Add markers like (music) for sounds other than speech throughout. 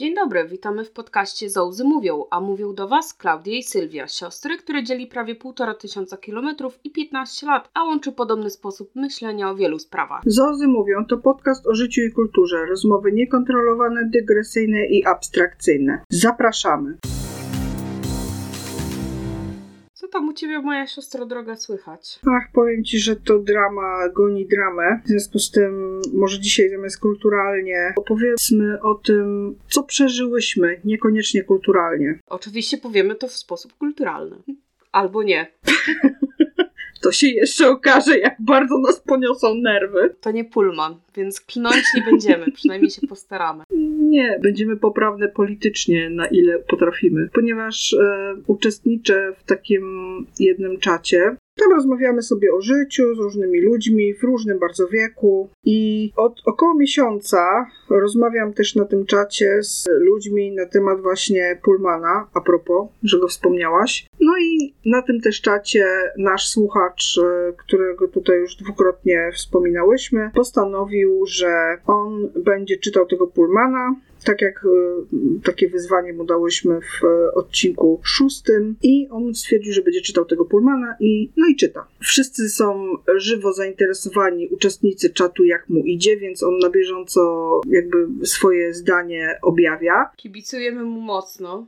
Dzień dobry, witamy w podcaście Zołzy Mówią, a mówią do Was Klaudia i Sylwia, siostry, które dzieli prawie półtora tysiąca kilometrów i 15 lat, a łączy podobny sposób myślenia o wielu sprawach. Zozy mówią to podcast o życiu i kulturze, rozmowy niekontrolowane, dygresyjne i abstrakcyjne. Zapraszamy. Tam u Ciebie, moja siostro droga, słychać? Ach, powiem Ci, że to drama goni dramę. W związku z tym, może dzisiaj zamiast kulturalnie opowiedzmy o tym, co przeżyłyśmy, niekoniecznie kulturalnie. Oczywiście powiemy to w sposób kulturalny. Albo nie. (laughs) To się jeszcze okaże, jak bardzo nas poniosą nerwy. To nie Pullman, więc klnąć nie będziemy, (laughs) przynajmniej się postaramy. Nie, będziemy poprawne politycznie, na ile potrafimy, ponieważ e, uczestniczę w takim jednym czacie. Tam rozmawiamy sobie o życiu z różnymi ludźmi w różnym bardzo wieku i od około miesiąca rozmawiam też na tym czacie z ludźmi na temat właśnie Pullmana, a propos, że go wspomniałaś. I na tym też czacie nasz słuchacz, e, którego tutaj już dwukrotnie wspominałyśmy, postanowił, że on będzie czytał tego Pullmana, tak jak e, takie wyzwanie mu dałyśmy w e, odcinku szóstym i on stwierdził, że będzie czytał tego Pullmana i no i czyta. Wszyscy są żywo zainteresowani, uczestnicy czatu jak mu idzie, więc on na bieżąco jakby swoje zdanie objawia. Kibicujemy mu mocno.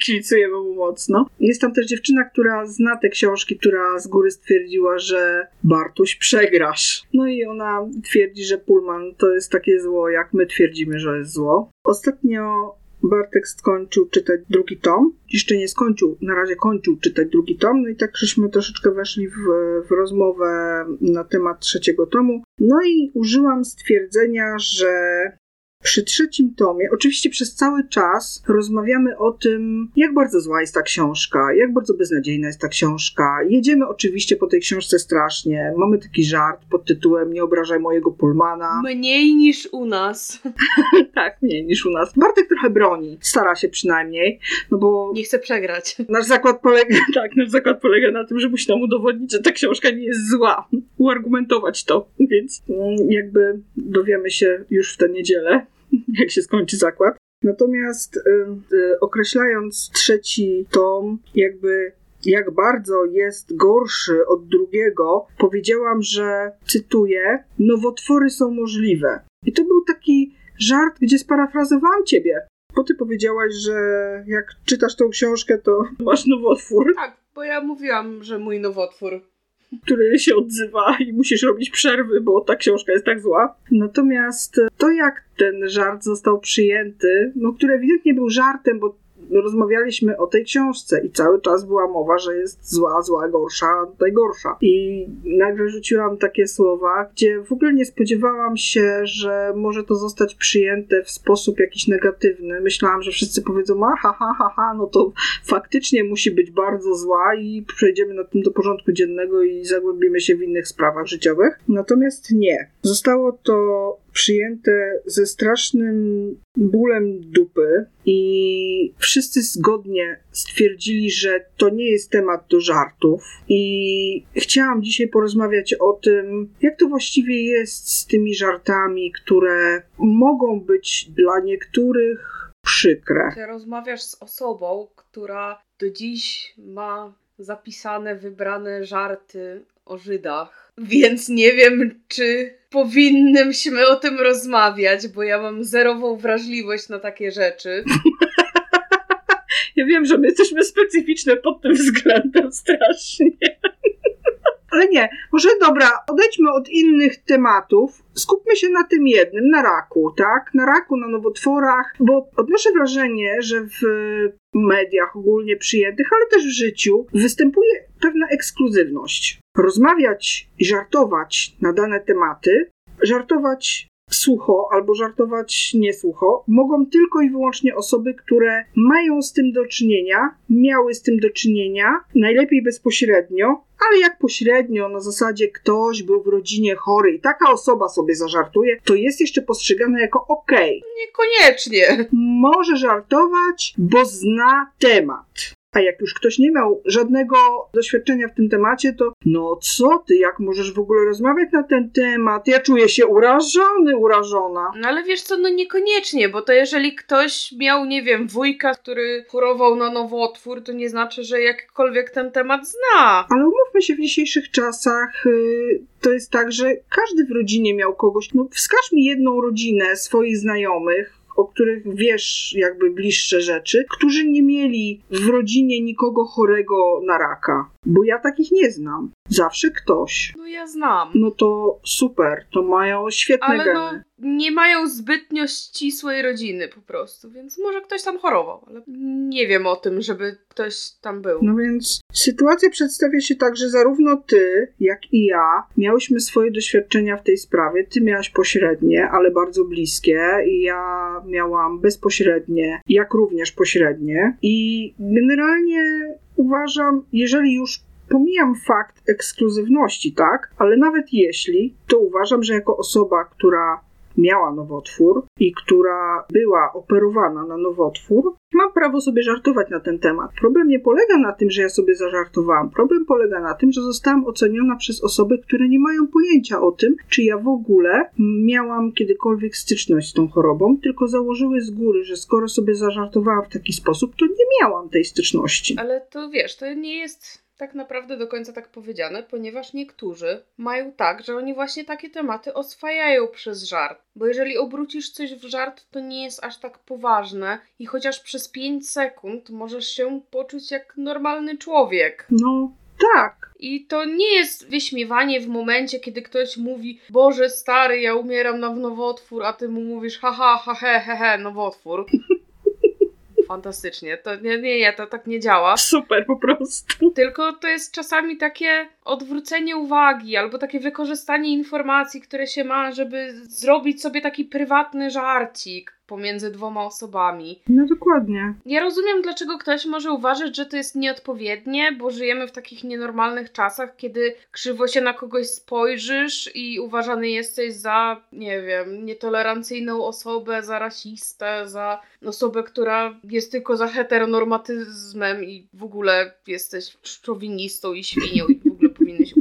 Kibicujemy mu mocno. Jest tam też dziewczyna, która zna te książki, która z góry stwierdziła, że Bartuś przegrasz. No i ona twierdzi, że Pullman to jest takie zło, jak my twierdzimy, że jest zło. Ostatnio Bartek skończył czytać drugi tom. Jeszcze nie skończył, na razie kończył czytać drugi tom, no i tak żeśmy troszeczkę weszli w, w rozmowę na temat trzeciego tomu. No i użyłam stwierdzenia, że przy trzecim tomie, oczywiście przez cały czas rozmawiamy o tym, jak bardzo zła jest ta książka, jak bardzo beznadziejna jest ta książka. Jedziemy oczywiście po tej książce strasznie. Mamy taki żart pod tytułem Nie obrażaj mojego Pullmana. Mniej niż u nas. (laughs) tak, mniej niż u nas. Bartek trochę broni, stara się przynajmniej, no bo Nie chcę przegrać. (laughs) nasz zakład polega, (laughs) tak, nasz zakład polega na tym, że musi nam udowodnić, że ta książka nie jest zła. Uargumentować to, więc mm, jakby dowiemy się już w tę niedzielę, (laughs) jak się skończy zakład. Natomiast y, y, określając trzeci tom, jakby jak bardzo jest gorszy od drugiego, powiedziałam, że cytuję: Nowotwory są możliwe. I to był taki żart, gdzie sparafrazowałam ciebie. Bo ty powiedziałaś, że jak czytasz tą książkę, to (laughs) masz nowotwór, Tak, bo ja mówiłam, że mój nowotwór. Który się odzywa i musisz robić przerwy, bo ta książka jest tak zła. Natomiast to, jak ten żart został przyjęty, no który ewidentnie był żartem, bo rozmawialiśmy o tej książce i cały czas była mowa, że jest zła, zła, gorsza, najgorsza. I nagle rzuciłam takie słowa, gdzie w ogóle nie spodziewałam się, że może to zostać przyjęte w sposób jakiś negatywny. Myślałam, że wszyscy powiedzą, a ha, ha, ha, ha, no to faktycznie musi być bardzo zła i przejdziemy na tym do porządku dziennego i zagłębimy się w innych sprawach życiowych. Natomiast nie. Zostało to przyjęte ze strasznym bólem dupy i wszyscy zgodnie stwierdzili, że to nie jest temat do żartów i chciałam dzisiaj porozmawiać o tym, jak to właściwie jest z tymi żartami, które mogą być dla niektórych przykre. Ty rozmawiasz z osobą, która do dziś ma zapisane, wybrane żarty o Żydach. Więc nie wiem, czy powinnyśmy o tym rozmawiać, bo ja mam zerową wrażliwość na takie rzeczy. (laughs) Ja wiem, że my jesteśmy specyficzne pod tym względem strasznie. Ale nie, może dobra, odejdźmy od innych tematów. Skupmy się na tym jednym, na raku, tak? Na raku, na nowotworach, bo odnoszę wrażenie, że w mediach ogólnie przyjętych, ale też w życiu występuje pewna ekskluzywność. Rozmawiać i żartować na dane tematy, żartować sucho albo żartować niesłucho mogą tylko i wyłącznie osoby, które mają z tym do czynienia, miały z tym do czynienia, najlepiej bezpośrednio, ale jak pośrednio, na zasadzie ktoś był w rodzinie chory i taka osoba sobie zażartuje, to jest jeszcze postrzegane jako okej. Niekoniecznie. Może żartować, bo zna temat. A jak już ktoś nie miał żadnego doświadczenia w tym temacie, to no co ty, jak możesz w ogóle rozmawiać na ten temat? Ja czuję się urażony, urażona. No ale wiesz co, no niekoniecznie, bo to jeżeli ktoś miał, nie wiem, wujka, który chorował na nowotwór, to nie znaczy, że jakkolwiek ten temat zna. Ale umówmy się, w dzisiejszych czasach yy, to jest tak, że każdy w rodzinie miał kogoś. No wskaż mi jedną rodzinę swoich znajomych, o których wiesz jakby bliższe rzeczy, którzy nie mieli w rodzinie nikogo chorego na raka. Bo ja takich nie znam. Zawsze ktoś. No ja znam. No to super, to mają świetne Ale geny. no, nie mają zbytnio ścisłej rodziny po prostu, więc może ktoś tam chorował, ale nie wiem o tym, żeby ktoś tam był. No więc sytuacja przedstawia się tak, że zarówno ty, jak i ja miałyśmy swoje doświadczenia w tej sprawie. Ty miałaś pośrednie, ale bardzo bliskie, i ja miałam bezpośrednie, jak również pośrednie. I generalnie uważam, jeżeli już pomijam fakt ekskluzywności, tak, ale nawet jeśli, to uważam, że jako osoba, która miała nowotwór i która była operowana na nowotwór, mam prawo sobie żartować na ten temat. Problem nie polega na tym, że ja sobie zażartowałam. Problem polega na tym, że zostałam oceniona przez osoby, które nie mają pojęcia o tym, czy ja w ogóle miałam kiedykolwiek styczność z tą chorobą, tylko założyły z góry, że skoro sobie zażartowałam w taki sposób, to nie miałam tej styczności. Ale to wiesz, to nie jest tak naprawdę do końca tak powiedziane, ponieważ niektórzy mają tak, że oni właśnie takie tematy oswajają przez żart. Bo jeżeli obrócisz coś w żart, to nie jest aż tak poważne i chociaż przez 5 sekund możesz się poczuć jak normalny człowiek. No, tak. I to nie jest wyśmiewanie w momencie, kiedy ktoś mówi Boże stary, ja umieram na nowotwór, a ty mu mówisz haha, ha, he, he, he, nowotwór. Fantastycznie. To nie, nie, nie, to tak nie działa. Super po prostu. Tylko to jest czasami takie odwrócenie uwagi albo takie wykorzystanie informacji, które się ma, żeby zrobić sobie taki prywatny żarcik pomiędzy dwoma osobami. No dokładnie. Ja rozumiem, dlaczego ktoś może uważać, że to jest nieodpowiednie, bo żyjemy w takich nienormalnych czasach, kiedy krzywo się na kogoś spojrzysz i uważany jesteś za, nie wiem, nietolerancyjną osobę, za rasistę, za osobę, która jest tylko za heteronormatyzmem i w ogóle jesteś szowinistą i świnią i (laughs)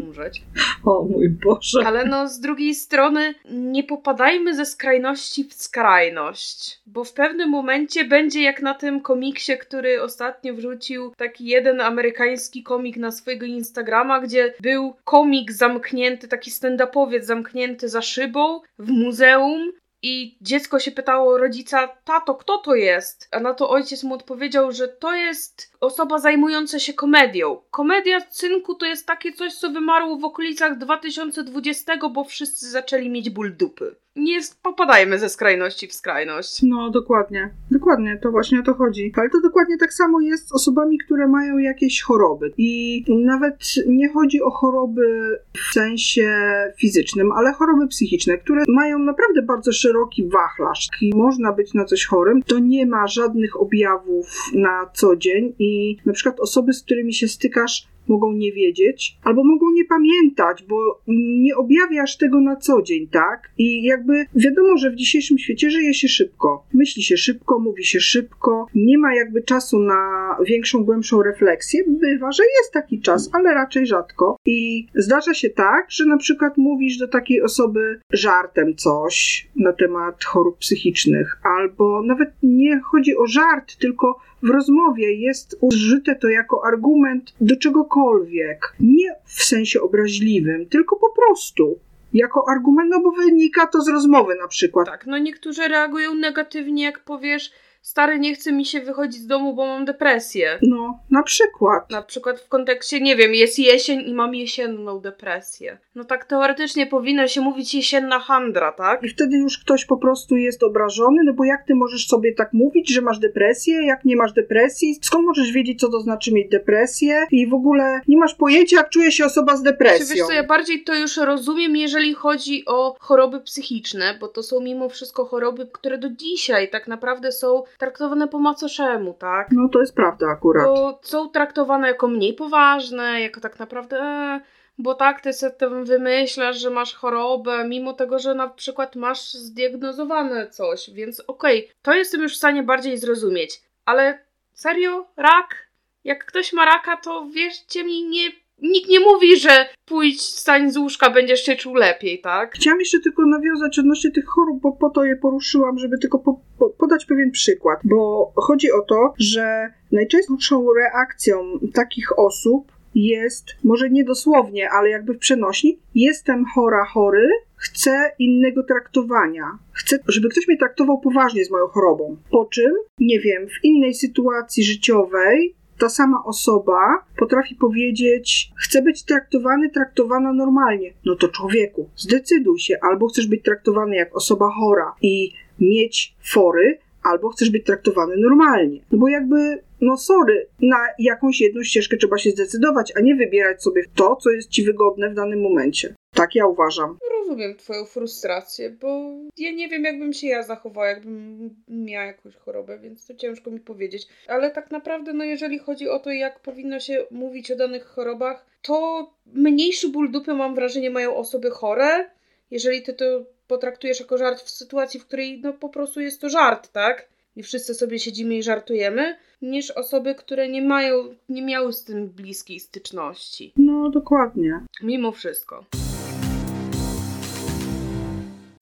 umrzeć. O mój Boże. Ale no z drugiej strony nie popadajmy ze skrajności w skrajność, bo w pewnym momencie będzie jak na tym komiksie, który ostatnio wrzucił taki jeden amerykański komik na swojego Instagrama, gdzie był komik zamknięty, taki stand-upowiec zamknięty za szybą w muzeum i dziecko się pytało rodzica, tato, kto to jest? A na to ojciec mu odpowiedział, że to jest osoba zajmująca się komedią. Komedia, synku, to jest takie coś, co wymarło w okolicach 2020, bo wszyscy zaczęli mieć ból dupy. Nie popadajmy ze skrajności w skrajność. No, dokładnie. Dokładnie, to właśnie o to chodzi. Ale to dokładnie tak samo jest z osobami, które mają jakieś choroby. I nawet nie chodzi o choroby w sensie fizycznym, ale choroby psychiczne, które mają naprawdę bardzo szeroki wachlarz. I można być na coś chorym, to nie ma żadnych objawów na co dzień i na przykład osoby, z którymi się stykasz, mogą nie wiedzieć, albo mogą nie pamiętać, bo nie objawiasz tego na co dzień, tak? I jakby wiadomo, że w dzisiejszym świecie żyje się szybko. Myśli się szybko, mówi się szybko, nie ma jakby czasu na większą, głębszą refleksję. Bywa, że jest taki czas, ale raczej rzadko. I zdarza się tak, że na przykład mówisz do takiej osoby żartem coś na temat chorób psychicznych, albo nawet nie chodzi o żart, tylko w rozmowie jest użyte to jako argument do czegokolwiek. Nie w sensie obraźliwym, tylko po prostu. Jako argument, no bo wynika to z rozmowy na przykład. Tak, no niektórzy reagują negatywnie, jak powiesz, stary, nie chce mi się wychodzić z domu, bo mam depresję. No, na przykład. Na przykład w kontekście, nie wiem, jest jesień i mam jesienną depresję. No tak teoretycznie powinno się mówić jesienna handra, tak? I wtedy już ktoś po prostu jest obrażony, no bo jak ty możesz sobie tak mówić, że masz depresję, jak nie masz depresji? Skąd możesz wiedzieć, co to znaczy mieć depresję? I w ogóle nie masz pojęcia, jak czuje się osoba z depresją. Czy wiesz co, ja bardziej to już rozumiem, jeżeli chodzi o choroby psychiczne, bo to są mimo wszystko choroby, które do dzisiaj tak naprawdę są traktowane po macoszemu, tak? No to jest prawda akurat. Bo są traktowane jako mniej poważne, jako tak naprawdę... E, bo tak, ty sobie tam wymyślasz, że masz chorobę, mimo tego, że na przykład masz zdiagnozowane coś, więc okej, okay, to jestem już w stanie bardziej zrozumieć. Ale serio? Rak? Jak ktoś ma raka, to wierzcie mi, nie, nikt nie mówi, że pójdź, stań z łóżka, będziesz się czuł lepiej, tak? Chciałam jeszcze tylko nawiązać odnośnie tych chorób, bo po to je poruszyłam, żeby tylko po, po, podać pewien przykład. Bo chodzi o to, że najczęstszą reakcją takich osób jest, może nie dosłownie, ale jakby w przenośni, jestem chora, chory, chcę innego traktowania. Chcę, żeby ktoś mnie traktował poważnie z moją chorobą. Po czym, nie wiem, w innej sytuacji życiowej ta sama osoba potrafi powiedzieć: Chcę być traktowany, traktowana normalnie. No to człowieku, zdecyduj się, albo chcesz być traktowany jak osoba chora i mieć fory, albo chcesz być traktowany normalnie. No bo jakby, no sorry, na jakąś jedną ścieżkę trzeba się zdecydować, a nie wybierać sobie to, co jest ci wygodne w danym momencie. Tak ja uważam. Rozumiem twoją frustrację, bo ja nie wiem, jakbym się ja zachowała, jakbym miała jakąś chorobę, więc to ciężko mi powiedzieć. Ale tak naprawdę, no jeżeli chodzi o to, jak powinno się mówić o danych chorobach, to mniejszy ból dupy, mam wrażenie, mają osoby chore. Jeżeli ty to potraktujesz jako żart w sytuacji, w której no po prostu jest to żart, tak? I wszyscy sobie siedzimy i żartujemy, niż osoby, które nie mają, nie miały z tym bliskiej styczności. No, dokładnie. Mimo wszystko.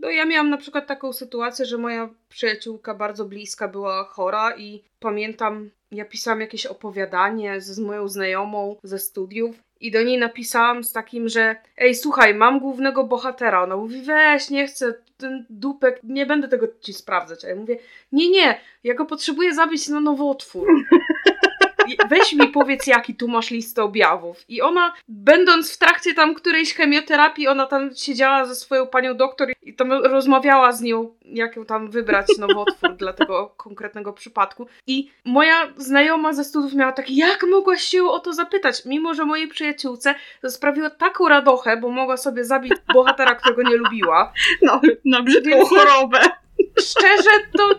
No ja miałam na przykład taką sytuację, że moja przyjaciółka bardzo bliska była chora i pamiętam, ja pisałam jakieś opowiadanie z, z moją znajomą ze studiów i do niej napisałam z takim, że ej, słuchaj, mam głównego bohatera. Ona mówi, weź, nie chcę, ten dupek, nie będę tego ci sprawdzać. A ja mówię, nie, nie, ja go potrzebuję zabić na nowotwór. (laughs) Weź mi powiedz, jaki tu masz listę objawów. I ona, będąc w trakcie tam którejś chemioterapii, ona tam siedziała ze swoją panią doktor i tam rozmawiała z nią, jak ją tam wybrać nowotwór dla tego konkretnego przypadku. I moja znajoma ze studiów miała takie, jak mogłaś się o to zapytać? Mimo, że mojej przyjaciółce to sprawiło taką radochę, bo mogła sobie zabić bohatera, którego nie lubiła. No, na brzydką Więc chorobę. Szczerze, to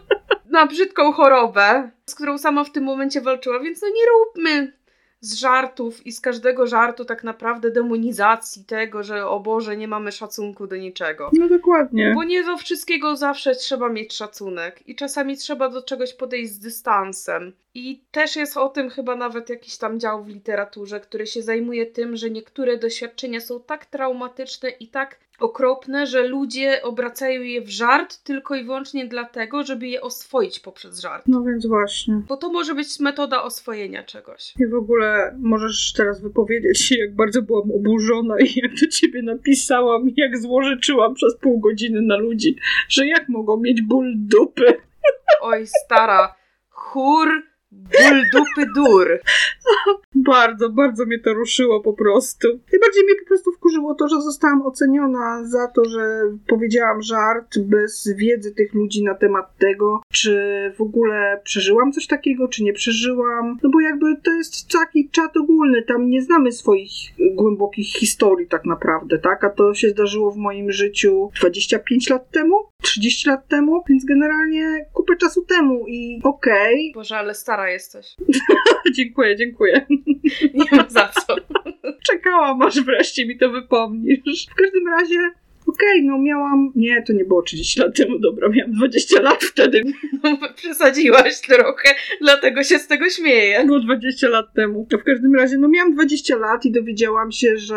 na brzydką chorobę, z którą sama w tym momencie walczyła, więc no nie róbmy z żartów i z każdego żartu tak naprawdę demonizacji tego, że o Boże, nie mamy szacunku do niczego. No dokładnie. Bo nie do wszystkiego zawsze trzeba mieć szacunek i czasami trzeba do czegoś podejść z dystansem. I też jest o tym chyba nawet jakiś tam dział w literaturze, który się zajmuje tym, że niektóre doświadczenia są tak traumatyczne i tak okropne, że ludzie obracają je w żart tylko i wyłącznie dlatego, żeby je oswoić poprzez żart. No więc właśnie. Bo to może być metoda oswojenia czegoś. I w ogóle możesz teraz wypowiedzieć się, (laughs) jak bardzo byłam oburzona i jak do ciebie napisałam, jak złożyczyłam przez pół godziny na ludzi, że jak mogą mieć ból dupy. Oj, stara. Chór Ból dupy dur. (laughs) bardzo, bardzo mnie to ruszyło po prostu. Najbardziej mnie po prostu wkurzyło to, że zostałam oceniona za to, że powiedziałam żart bez wiedzy tych ludzi na temat tego, czy w ogóle przeżyłam coś takiego, czy nie przeżyłam. No bo jakby to jest taki czat ogólny, tam nie znamy swoich głębokich historii tak naprawdę, tak? A to się zdarzyło w moim życiu 25 lat temu, 30 lat temu, więc generalnie kupę czasu temu i okej. Okay. (laughs) Boże, ale stara jesteś. (laughs) dziękuję, dziękuję. Nie ma za co. (laughs) Czekałam, aż wreszcie mi to wypomnisz. W każdym razie okej, okay, no miałam, nie, to nie było 30 lat temu, dobra, miałam 20 lat wtedy. No, przesadziłaś trochę, dlatego się z tego śmieję. Było 20 lat temu. w każdym razie, no miałam 20 lat i dowiedziałam się, że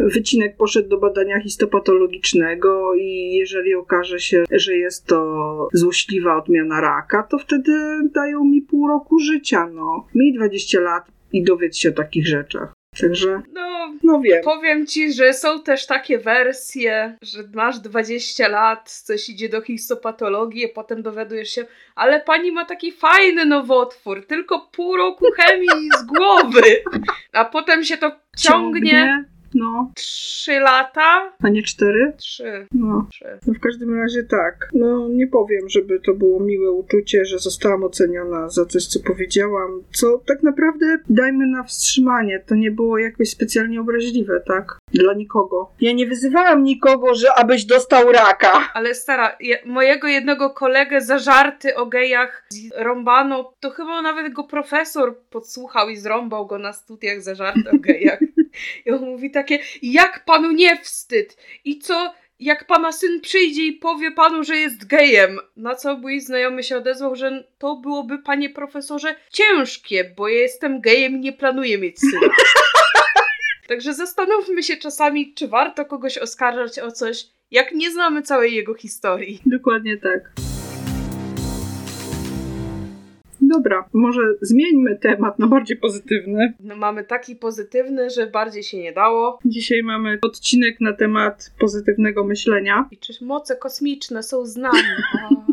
wycinek poszedł do badania histopatologicznego i jeżeli okaże się, że jest to złośliwa odmiana raka, to wtedy dają mi pół roku życia, no. Mi 20 lat i dowiedz się o takich rzeczach. Także, no, no wiem. Powiem ci, że są też takie wersje, że masz 20 lat, coś idzie do histopatologii, a potem dowiadujesz się, ale pani ma taki fajny nowotwór, tylko pół roku chemii z głowy. A potem się to ciągnie. ciągnie no. Trzy lata? A nie cztery? Trzy. No. Trzy. no. W każdym razie tak. No nie powiem, żeby to było miłe uczucie, że zostałam oceniona za coś, co powiedziałam, co tak naprawdę dajmy na wstrzymanie. To nie było jakoś specjalnie obraźliwe, tak? Dla nikogo. Ja nie wyzywałam nikogo, że abyś dostał raka. Ale stara, je, mojego jednego kolegę za żarty o gejach zrąbano, to chyba nawet go profesor podsłuchał i zrąbał go na studiach za żarty o gejach. (laughs) I on mówi takie, jak panu nie wstyd? I co, jak pana syn przyjdzie i powie panu, że jest gejem. Na co mój znajomy się odezwał, że to byłoby, panie profesorze, ciężkie, bo ja jestem gejem i nie planuję mieć syna. (laughs) Także zastanówmy się czasami, czy warto kogoś oskarżać o coś, jak nie znamy całej jego historii. Dokładnie tak. Dobra, może zmieńmy temat na bardziej pozytywny. No, mamy taki pozytywny, że bardziej się nie dało. Dzisiaj mamy odcinek na temat pozytywnego myślenia. I czy moce kosmiczne są z nami? (laughs)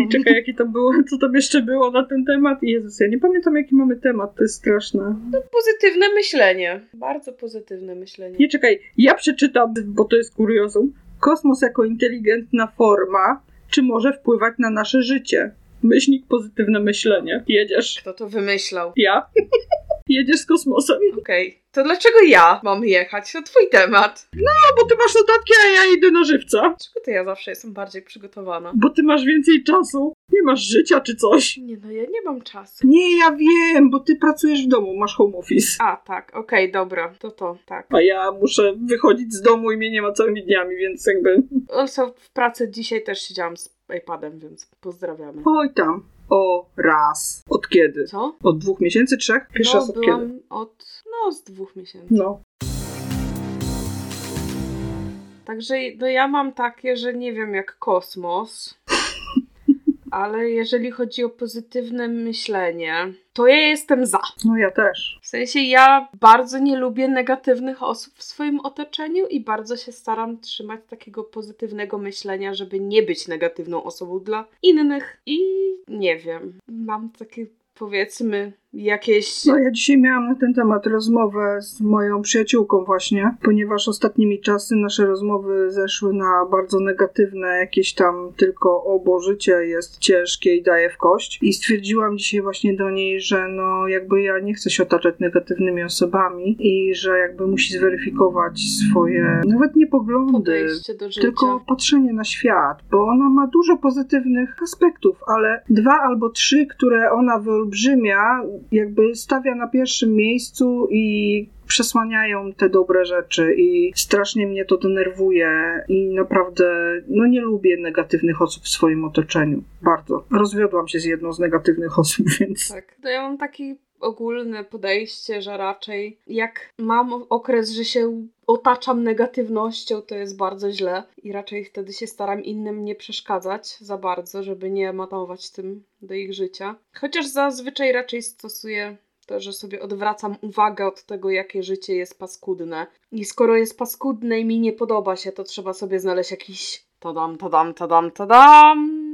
I czekaj, jaki to było, co tam jeszcze było na ten temat? Jezus, ja nie pamiętam, jaki mamy temat, to jest straszne. No, pozytywne myślenie. Bardzo pozytywne myślenie. Nie, czekaj, ja przeczytam, bo to jest kuriozum. Kosmos jako inteligentna forma, czy może wpływać na nasze życie? Myślnik pozytywne myślenie. Jedziesz. Kto to wymyślał? Ja. (laughs) Jedziesz z kosmosem. Okej. Okay. To dlaczego ja mam jechać? To twój temat. No, bo ty masz notatki, a ja idę na żywca. Dlaczego to ja zawsze jestem bardziej przygotowana? Bo ty masz więcej czasu. Nie masz życia czy coś. Nie, no ja nie mam czasu. Nie, ja wiem, bo ty pracujesz w domu, masz home office. A, tak, okej, okay, dobra, to to, tak. A ja muszę wychodzić z domu i mnie nie ma całymi dniami, więc jakby... Also w pracy dzisiaj też siedziałam z iPadem, więc pozdrawiamy. Oj tam. O, raz. Od kiedy? Co? Od dwóch miesięcy, trzech? Pierwszy no, raz od byłam kiedy? od, no, z dwóch miesięcy. No. Także no ja mam takie, że nie wiem jak kosmos, ale jeżeli chodzi o pozytywne myślenie, to ja jestem za. No ja też. W sensie ja bardzo nie lubię negatywnych osób w swoim otoczeniu i bardzo się staram trzymać takiego pozytywnego myślenia, żeby nie być negatywną osobą dla innych. I nie wiem, mam takie powiedzmy jakieś. No, ja dzisiaj miałam na ten temat rozmowę z moją przyjaciółką, właśnie, ponieważ ostatnimi czasy nasze rozmowy zeszły na bardzo negatywne, jakieś tam tylko obo życie jest ciężkie i daje w kość. I stwierdziłam dzisiaj właśnie do niej, że no, jakby ja nie chcę się otaczać negatywnymi osobami i że jakby musi zweryfikować swoje, nawet nie poglądy, tylko patrzenie na świat, bo ona ma dużo pozytywnych aspektów, ale dwa albo trzy, które ona wyolbrzymia, jakby stawia na pierwszym miejscu i przesłaniają te dobre rzeczy i strasznie mnie to denerwuje i naprawdę no nie lubię negatywnych osób w swoim otoczeniu. Bardzo. Rozwiodłam się z jedną z negatywnych osób, (laughs) więc... Tak, to ja mam taki ogólne podejście, że raczej jak mam okres, że się otaczam negatywnością, to jest bardzo źle i raczej wtedy się staram innym nie przeszkadzać za bardzo, żeby nie matować tym do ich życia. Chociaż zazwyczaj raczej stosuję to, że sobie odwracam uwagę od tego, jakie życie jest paskudne. I skoro jest paskudne i mi nie podoba się, to trzeba sobie znaleźć jakiś tadam, tadam, tadam, tadam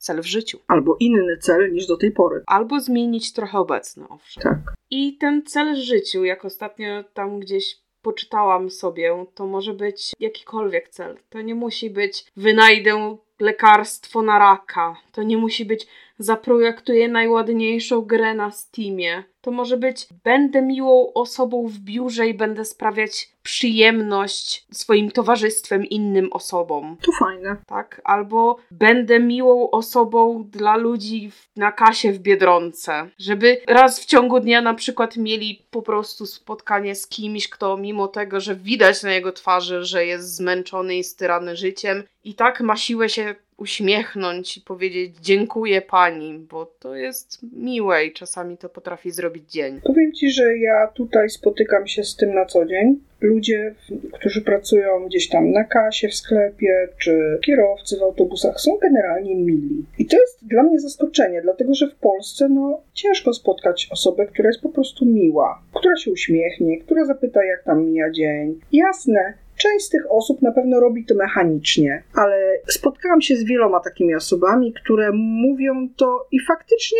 cel w życiu. Albo inny cel niż do tej pory. Albo zmienić trochę obecny, owszem. Tak. I ten cel w życiu, jak ostatnio tam gdzieś poczytałam sobie, to może być jakikolwiek cel. To nie musi być wynajdę lekarstwo na raka. To nie musi być zaprojektuję najładniejszą grę na Steamie. To może być będę miłą osobą w biurze i będę sprawiać przyjemność swoim towarzystwem innym osobom. To fajne. Tak? Albo będę miłą osobą dla ludzi na kasie w Biedronce. Żeby raz w ciągu dnia na przykład mieli po prostu spotkanie z kimś, kto mimo tego, że widać na jego twarzy, że jest zmęczony i styrany życiem, i tak ma siłę się uśmiechnąć i powiedzieć dziękuję pani, bo to jest miłe i czasami to potrafi zrobić dzień. Powiem ci, że ja tutaj spotykam się z tym na co dzień. Ludzie, którzy pracują gdzieś tam na kasie w sklepie, czy kierowcy w autobusach są generalnie mili. I to jest dla mnie zaskoczenie, dlatego że w Polsce no, ciężko spotkać osobę, która jest po prostu miła, która się uśmiechnie, która zapyta, jak tam mija dzień. Jasne, Część z tych osób na pewno robi to mechanicznie, ale spotkałam się z wieloma takimi osobami, które mówią to i faktycznie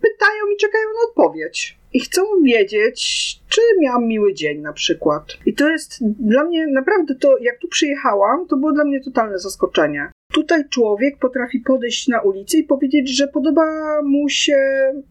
pytają i czekają na odpowiedź. I chcą wiedzieć, czy miałam miły dzień na przykład. I to jest dla mnie naprawdę to, jak tu przyjechałam, to było dla mnie totalne zaskoczenie. Tutaj człowiek potrafi podejść na ulicy i powiedzieć, że podoba mu się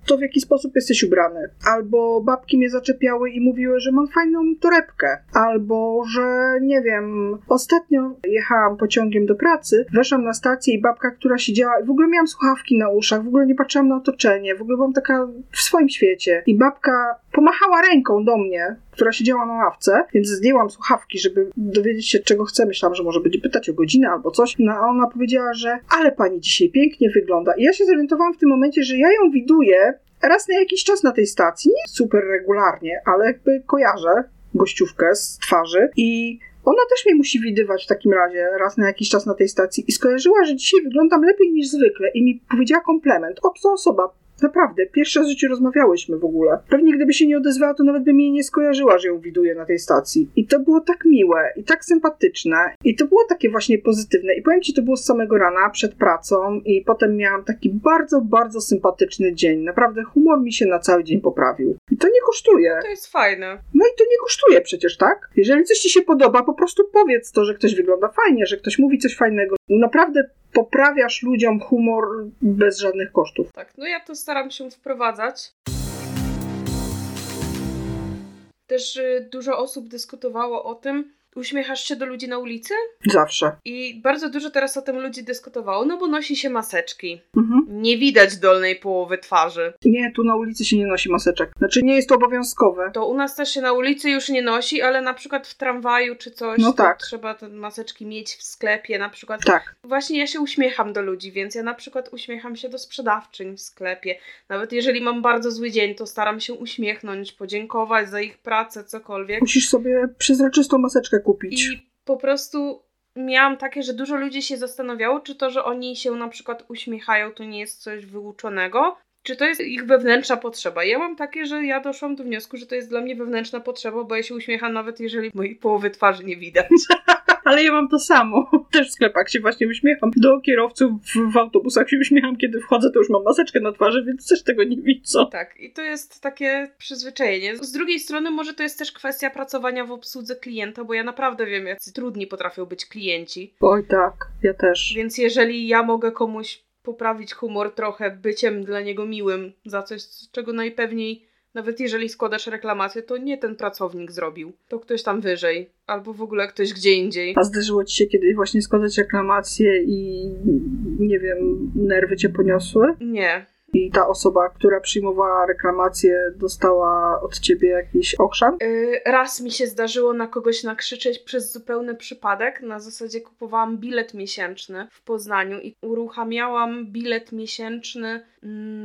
to, w jaki sposób jesteś ubrany. Albo babki mnie zaczepiały i mówiły, że mam fajną torebkę. Albo, że nie wiem, ostatnio jechałam pociągiem do pracy, weszłam na stację i babka, która siedziała, w ogóle miałam słuchawki na uszach, w ogóle nie patrzyłam na otoczenie, w ogóle byłam taka w swoim świecie. I babka pomachała ręką do mnie, która siedziała na ławce, więc zdjęłam słuchawki, żeby dowiedzieć się, czego chce. Myślałam, że może będzie pytać o godzinę albo coś. No a ona powiedziała, że ale pani dzisiaj pięknie wygląda. I ja się zorientowałam w tym momencie, że ja ją widuję raz na jakiś czas na tej stacji. Nie super regularnie, ale jakby kojarzę gościówkę z twarzy i ona też mnie musi widywać w takim razie raz na jakiś czas na tej stacji i skojarzyła, że dzisiaj wyglądam lepiej niż zwykle i mi powiedziała komplement. Obca osoba, Naprawdę, pierwszy raz w życiu rozmawiałyśmy w ogóle. Pewnie gdyby się nie odezwała, to nawet by mnie nie skojarzyła, że ją widuję na tej stacji. I to było tak miłe i tak sympatyczne i to było takie właśnie pozytywne. I powiem Ci, to było z samego rana, przed pracą i potem miałam taki bardzo, bardzo sympatyczny dzień. Naprawdę humor mi się na cały dzień poprawił. I to nie kosztuje. To jest fajne. No i to nie kosztuje przecież, tak? Jeżeli coś Ci się podoba, po prostu powiedz to, że ktoś wygląda fajnie, że ktoś mówi coś fajnego. Naprawdę poprawiasz ludziom humor bez żadnych kosztów. Tak, no ja to staram się wprowadzać. Też y, dużo osób dyskutowało o tym, Uśmiechasz się do ludzi na ulicy? Zawsze. I bardzo dużo teraz o tym ludzi dyskutowało, no bo nosi się maseczki. Mhm. Nie widać dolnej połowy twarzy. Nie, tu na ulicy się nie nosi maseczek. Znaczy nie jest to obowiązkowe. To u nas też się na ulicy już nie nosi, ale na przykład w tramwaju czy coś, No tak. trzeba te maseczki mieć w sklepie na przykład. Tak. Właśnie ja się uśmiecham do ludzi, więc ja na przykład uśmiecham się do sprzedawczyń w sklepie. Nawet jeżeli mam bardzo zły dzień, to staram się uśmiechnąć, podziękować za ich pracę, cokolwiek. Musisz sobie przezroczystą maseczkę kupić. I po prostu miałam takie, że dużo ludzi się zastanawiało, czy to, że oni się na przykład uśmiechają, to nie jest coś wyuczonego, czy to jest ich wewnętrzna potrzeba. Ja mam takie, że ja doszłam do wniosku, że to jest dla mnie wewnętrzna potrzeba, bo ja się uśmiecham nawet jeżeli mojej połowy twarzy nie widać. (laughs) Ale ja mam to samo. (laughs) Też w sklepach się właśnie uśmiecham. Do kierowców w, w autobusach się uśmiecham, kiedy wchodzę, to już mam maseczkę na twarzy, więc też tego nie widzę. Tak, i to jest takie przyzwyczajenie. Z drugiej strony może to jest też kwestia pracowania w obsłudze klienta, bo ja naprawdę wiem, jak trudni potrafią być klienci. Oj tak, ja też. Więc jeżeli ja mogę komuś poprawić humor trochę byciem dla niego miłym za coś, czego najpewniej, nawet jeżeli składasz reklamację, to nie ten pracownik zrobił. To ktoś tam wyżej, albo w ogóle ktoś gdzie indziej. A zdarzyło ci się kiedyś właśnie składać reklamację i nie wiem, nerwy cię poniosły? Nie. I ta osoba, która przyjmowała reklamację, dostała od ciebie jakiś okrzan? Yy, raz mi się zdarzyło na kogoś nakrzyczeć przez zupełny przypadek. Na zasadzie kupowałam bilet miesięczny w Poznaniu i uruchamiałam bilet miesięczny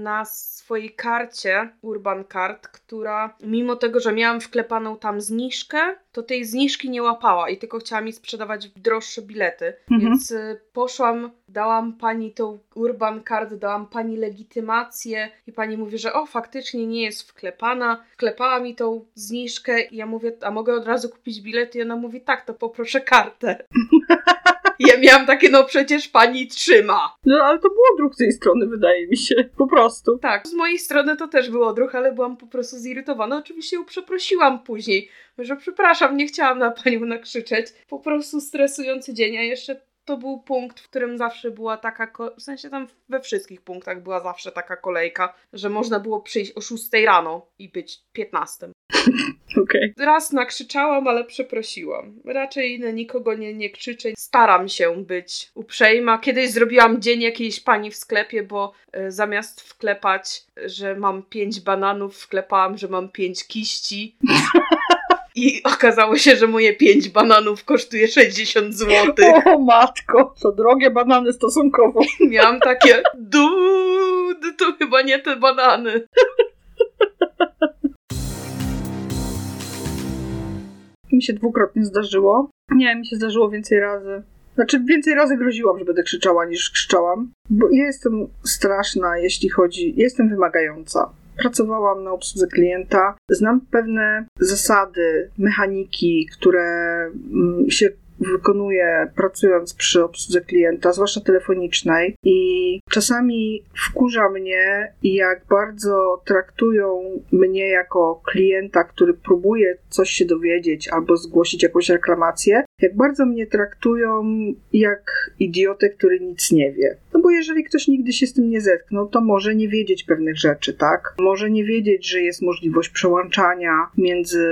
na swojej karcie Urban Card, która mimo tego, że miałam wklepaną tam zniżkę, to tej zniżki nie łapała i tylko chciała mi sprzedawać droższe bilety. Mhm. Więc y, poszłam, dałam pani tą Urban Card, dałam pani legitymację i pani mówi, że o, faktycznie nie jest wklepana. Wklepała mi tą zniżkę i ja mówię, a mogę od razu kupić bilet? I ona mówi, tak, to poproszę kartę. (laughs) Ja miałam takie, no przecież pani trzyma. No ale to było druг z jej strony, wydaje mi się. Po prostu. Tak, z mojej strony to też był odruch, ale byłam po prostu zirytowana. Oczywiście ją przeprosiłam później, że przepraszam, nie chciałam na panią nakrzyczeć. Po prostu stresujący dzień, a jeszcze to był punkt, w którym zawsze była taka, w sensie tam we wszystkich punktach była zawsze taka kolejka, że można było przyjść o 6 rano i być 15. (laughs) Okej. Raz nakrzyczałam, ale przeprosiłam. Raczej na nikogo nie, nie krzyczę. Staram się być uprzejma. Kiedyś zrobiłam dzień jakiejś pani w sklepie, bo e, zamiast wklepać, że mam pięć bananów, wklepałam, że mam pięć kiści. (laughs) I okazało się, że moje pięć bananów kosztuje 60 zł. (laughs) O matko, to drogie banany stosunkowo. (laughs) Miałam takie, dude, to chyba nie te banany. (laughs) Mi się dwukrotnie zdarzyło. Nie, mi się zdarzyło więcej razy. Znaczy, więcej razy groziłam, że będę krzyczała niż krzyczałam. Bo ja jestem straszna, jeśli chodzi. Jestem wymagająca. Pracowałam na obsłudze klienta. Znam pewne zasady, mechaniki, które mm, się wykonuje pracując przy obsłudze klienta, zwłaszcza telefonicznej. I czasami wkurza mnie, jak bardzo traktują mnie jako klienta, który próbuje coś się dowiedzieć albo zgłosić jakąś reklamację, jak bardzo mnie traktują jak idiotę, który nic nie wie. No bo jeżeli ktoś nigdy się z tym nie zetknął, to może nie wiedzieć pewnych rzeczy, tak? Może nie wiedzieć, że jest możliwość przełączania między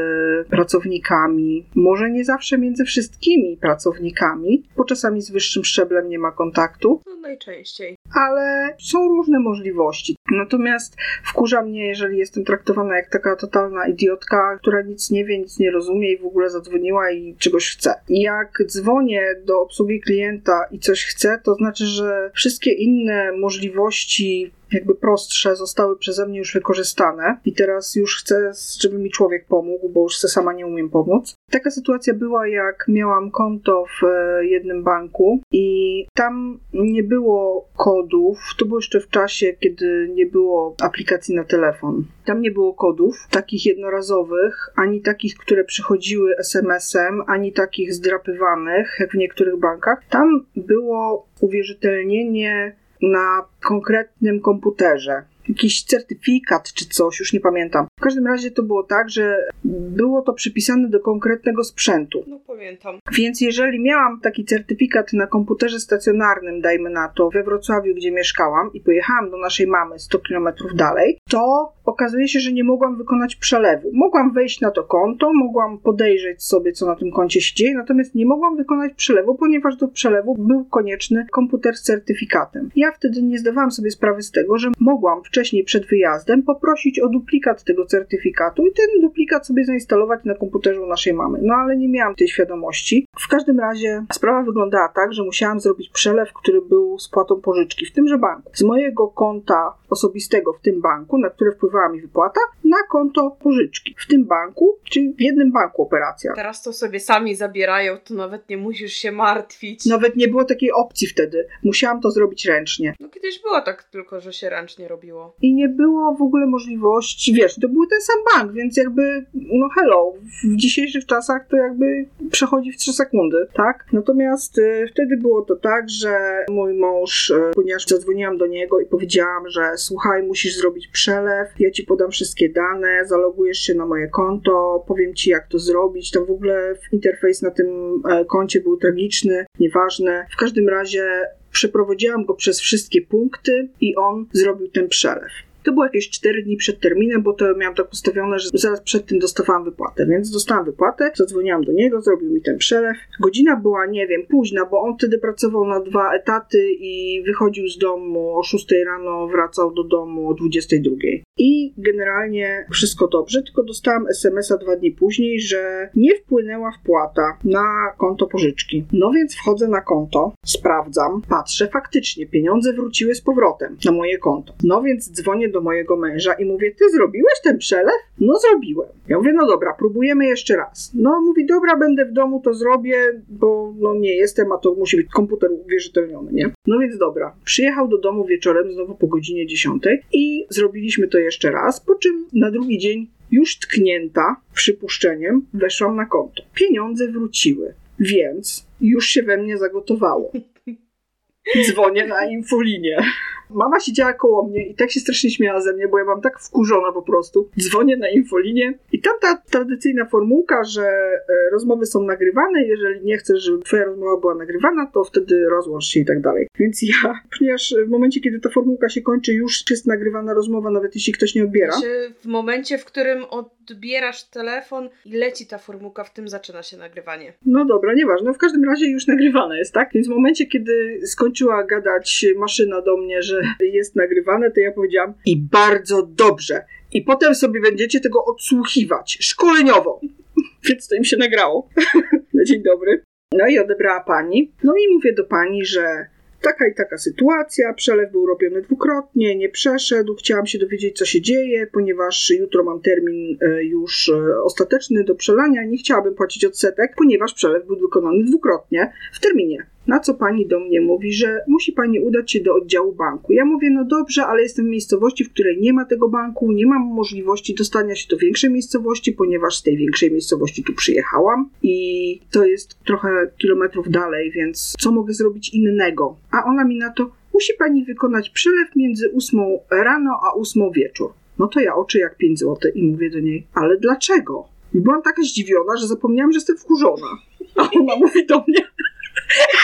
pracownikami, może nie zawsze między wszystkimi pracownikami, bo czasami z wyższym szczeblem nie ma kontaktu. Najczęściej. Ale są różne możliwości. Natomiast wkurza mnie, jeżeli jestem traktowana jak taka totalna idiotka, która nic nie wie, nic nie rozumie i w ogóle zadzwoniła i czegoś chce. Jak dzwonię do obsługi klienta i coś chcę, to znaczy, że wszystkie inne możliwości jakby prostsze zostały przeze mnie już wykorzystane i teraz już chcę, żeby mi człowiek pomógł, bo już se sama nie umiem pomóc. Taka sytuacja była, jak miałam konto w e, jednym banku i tam nie było kodów. To było jeszcze w czasie, kiedy nie było aplikacji na telefon. Tam nie było kodów takich jednorazowych, ani takich, które przychodziły SMS-em, ani takich zdrapywanych, jak w niektórych bankach. Tam było uwierzytelnienie na konkretnym komputerze. Jakiś certyfikat czy coś, już nie pamiętam. W każdym razie to było tak, że było to przypisane do konkretnego sprzętu. No pamiętam. Więc jeżeli miałam taki certyfikat na komputerze stacjonarnym, dajmy na to, we Wrocławiu, gdzie mieszkałam i pojechałam do naszej mamy 100 km dalej, to okazuje się, że nie mogłam wykonać przelewu. Mogłam wejść na to konto, mogłam podejrzeć sobie, co na tym koncie się dzieje, natomiast nie mogłam wykonać przelewu, ponieważ do przelewu był konieczny komputer z certyfikatem. Ja wtedy nie zdawałam sobie sprawy z tego, że mogłam wcześniej przed wyjazdem poprosić o duplikat tego certyfikatu i ten duplikat sobie zainstalować na komputerze u naszej mamy. No ale nie miałam tej świadomości. W każdym razie sprawa wyglądała tak, że musiałam zrobić przelew, który był spłatą pożyczki w tymże banku. Z mojego konta osobistego w tym banku, na które wpływała mi wypłata, na konto pożyczki w tym banku, czyli w jednym banku operacja. Teraz to sobie sami zabierają, to nawet nie musisz się martwić. Nawet nie było takiej opcji wtedy. Musiałam to zrobić ręcznie. No kiedyś było tak tylko, że się ręcznie robiło. I nie było w ogóle możliwości, wiesz, to był ten sam bank, więc jakby, no hello, w dzisiejszych czasach to jakby przechodzi w 3 sekundy, tak? Natomiast y, wtedy było to tak, że mój mąż, y, ponieważ zadzwoniłam do niego i powiedziałam, że słuchaj, musisz zrobić przelew, ja ci podam wszystkie dane, zalogujesz się na moje konto, powiem ci jak to zrobić. Tam w ogóle interfejs na tym e, koncie był tragiczny, nieważne. W każdym razie przeprowadziłam go przez wszystkie punkty i on zrobił ten przelew. To było jakieś 4 dni przed terminem, bo to miałam tak ustawione, że zaraz przed tym dostawałam wypłatę, więc dostałam wypłatę, zadzwoniłam do niego, zrobił mi ten przelew. Godzina była, nie wiem, późna, bo on wtedy pracował na dwa etaty i wychodził z domu o 6 rano, wracał do domu o 22. I generalnie wszystko dobrze, tylko dostałam SMS-a dwa dni później, że nie wpłynęła wpłata na konto pożyczki. No więc wchodzę na konto, sprawdzam, patrzę, faktycznie pieniądze wróciły z powrotem na moje konto. No więc dzwonię do mojego męża i mówię, ty zrobiłeś ten przelew? No zrobiłem. Ja mówię, no dobra, próbujemy jeszcze raz. No mówi, dobra, będę w domu, to zrobię, bo no nie jestem, a to musi być komputer uwierzytelniony, nie? No więc dobra, przyjechał do domu wieczorem, znowu po godzinie 10 i zrobiliśmy to jeszcze raz, po czym na drugi dzień już tknięta przypuszczeniem weszłam na konto. Pieniądze wróciły, więc już się we mnie zagotowało. Dzwonię na infolinię. Mama siedziała koło mnie i tak się strasznie śmiała ze mnie, bo ja byłam tak wkurzona po prostu. Dzwonię na infolinię i tam ta tradycyjna formułka, że e, rozmowy są nagrywane, jeżeli nie chcesz, żeby twoja rozmowa była nagrywana, to wtedy rozłącz się i tak dalej. Więc ja, (laughs) ponieważ w momencie, kiedy ta formułka się kończy, już jest nagrywana rozmowa, nawet jeśli ktoś nie odbiera. Znaczy, w momencie, w którym odbierasz telefon i leci ta formułka, w tym zaczyna się nagrywanie. No dobra, nieważne. W każdym razie już nagrywane jest, tak? Więc w momencie, kiedy skończyła gadać maszyna do mnie, że jest nagrywane, to ja powiedziałam i bardzo dobrze. I potem sobie będziecie tego odsłuchiwać szkoleniowo. (laughs) Więc to im się nagrało. (laughs) Na dzień dobry. No i odebrała pani. No i mówię do pani, że taka i taka sytuacja, przelew był robiony dwukrotnie, nie przeszedł, chciałam się dowiedzieć, co się dzieje, ponieważ jutro mam termin e, już e, ostateczny do przelania, nie chciałabym płacić odsetek, ponieważ przelew był wykonany dwukrotnie w terminie. Na co pani do mnie mówi, że musi pani udać się do oddziału banku. Ja mówię, no dobrze, ale jestem w miejscowości, w której nie ma tego banku, nie mam możliwości dostania się do większej miejscowości, ponieważ z tej większej miejscowości tu przyjechałam i to jest trochę kilometrów dalej, więc co mogę zrobić innego? A ona mi na to, musi pani wykonać przelew między 8 rano a 8 wieczór. No to ja oczy jak 5 zł i mówię do niej, ale dlaczego? I byłam taka zdziwiona, że zapomniałam, że jestem wkurzona. A ona mówi do mnie,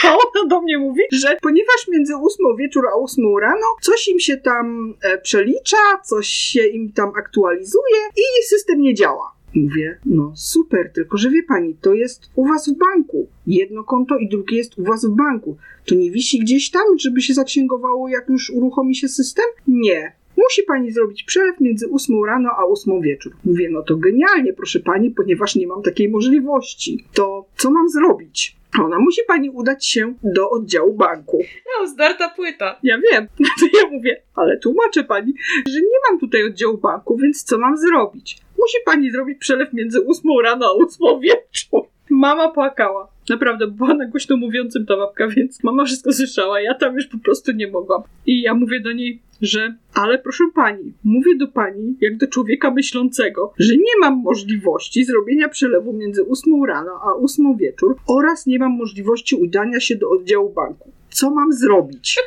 a ona do mnie mówi, że ponieważ między ósmą wieczór a ósmą rano coś im się tam e, przelicza, coś się im tam aktualizuje i system nie działa. Mówię, no super, tylko że wie pani, to jest u was w banku. Jedno konto i drugie jest u was w banku. To nie wisi gdzieś tam, żeby się zaksięgowało, jak już uruchomi się system? Nie. Musi pani zrobić przelew między 8 rano a 8 wieczór. Mówię, no to genialnie, proszę pani, ponieważ nie mam takiej możliwości. To co mam zrobić? Ona musi pani udać się do oddziału banku. No, zdarta płyta. Ja wiem, (laughs) to ja mówię, ale tłumaczę pani, że nie mam tutaj oddziału banku, więc co mam zrobić? Musi pani zrobić przelew między 8 rano a 8 wieczór. Mama płakała. Naprawdę, była na głośno mówiącym ta babka, więc mama wszystko słyszała. Ja tam już po prostu nie mogłam. I ja mówię do niej, że ale proszę pani, mówię do pani jak do człowieka myślącego, że nie mam możliwości zrobienia przelewu między 8 rano a 8 wieczór oraz nie mam możliwości udania się do oddziału banku. Co mam zrobić?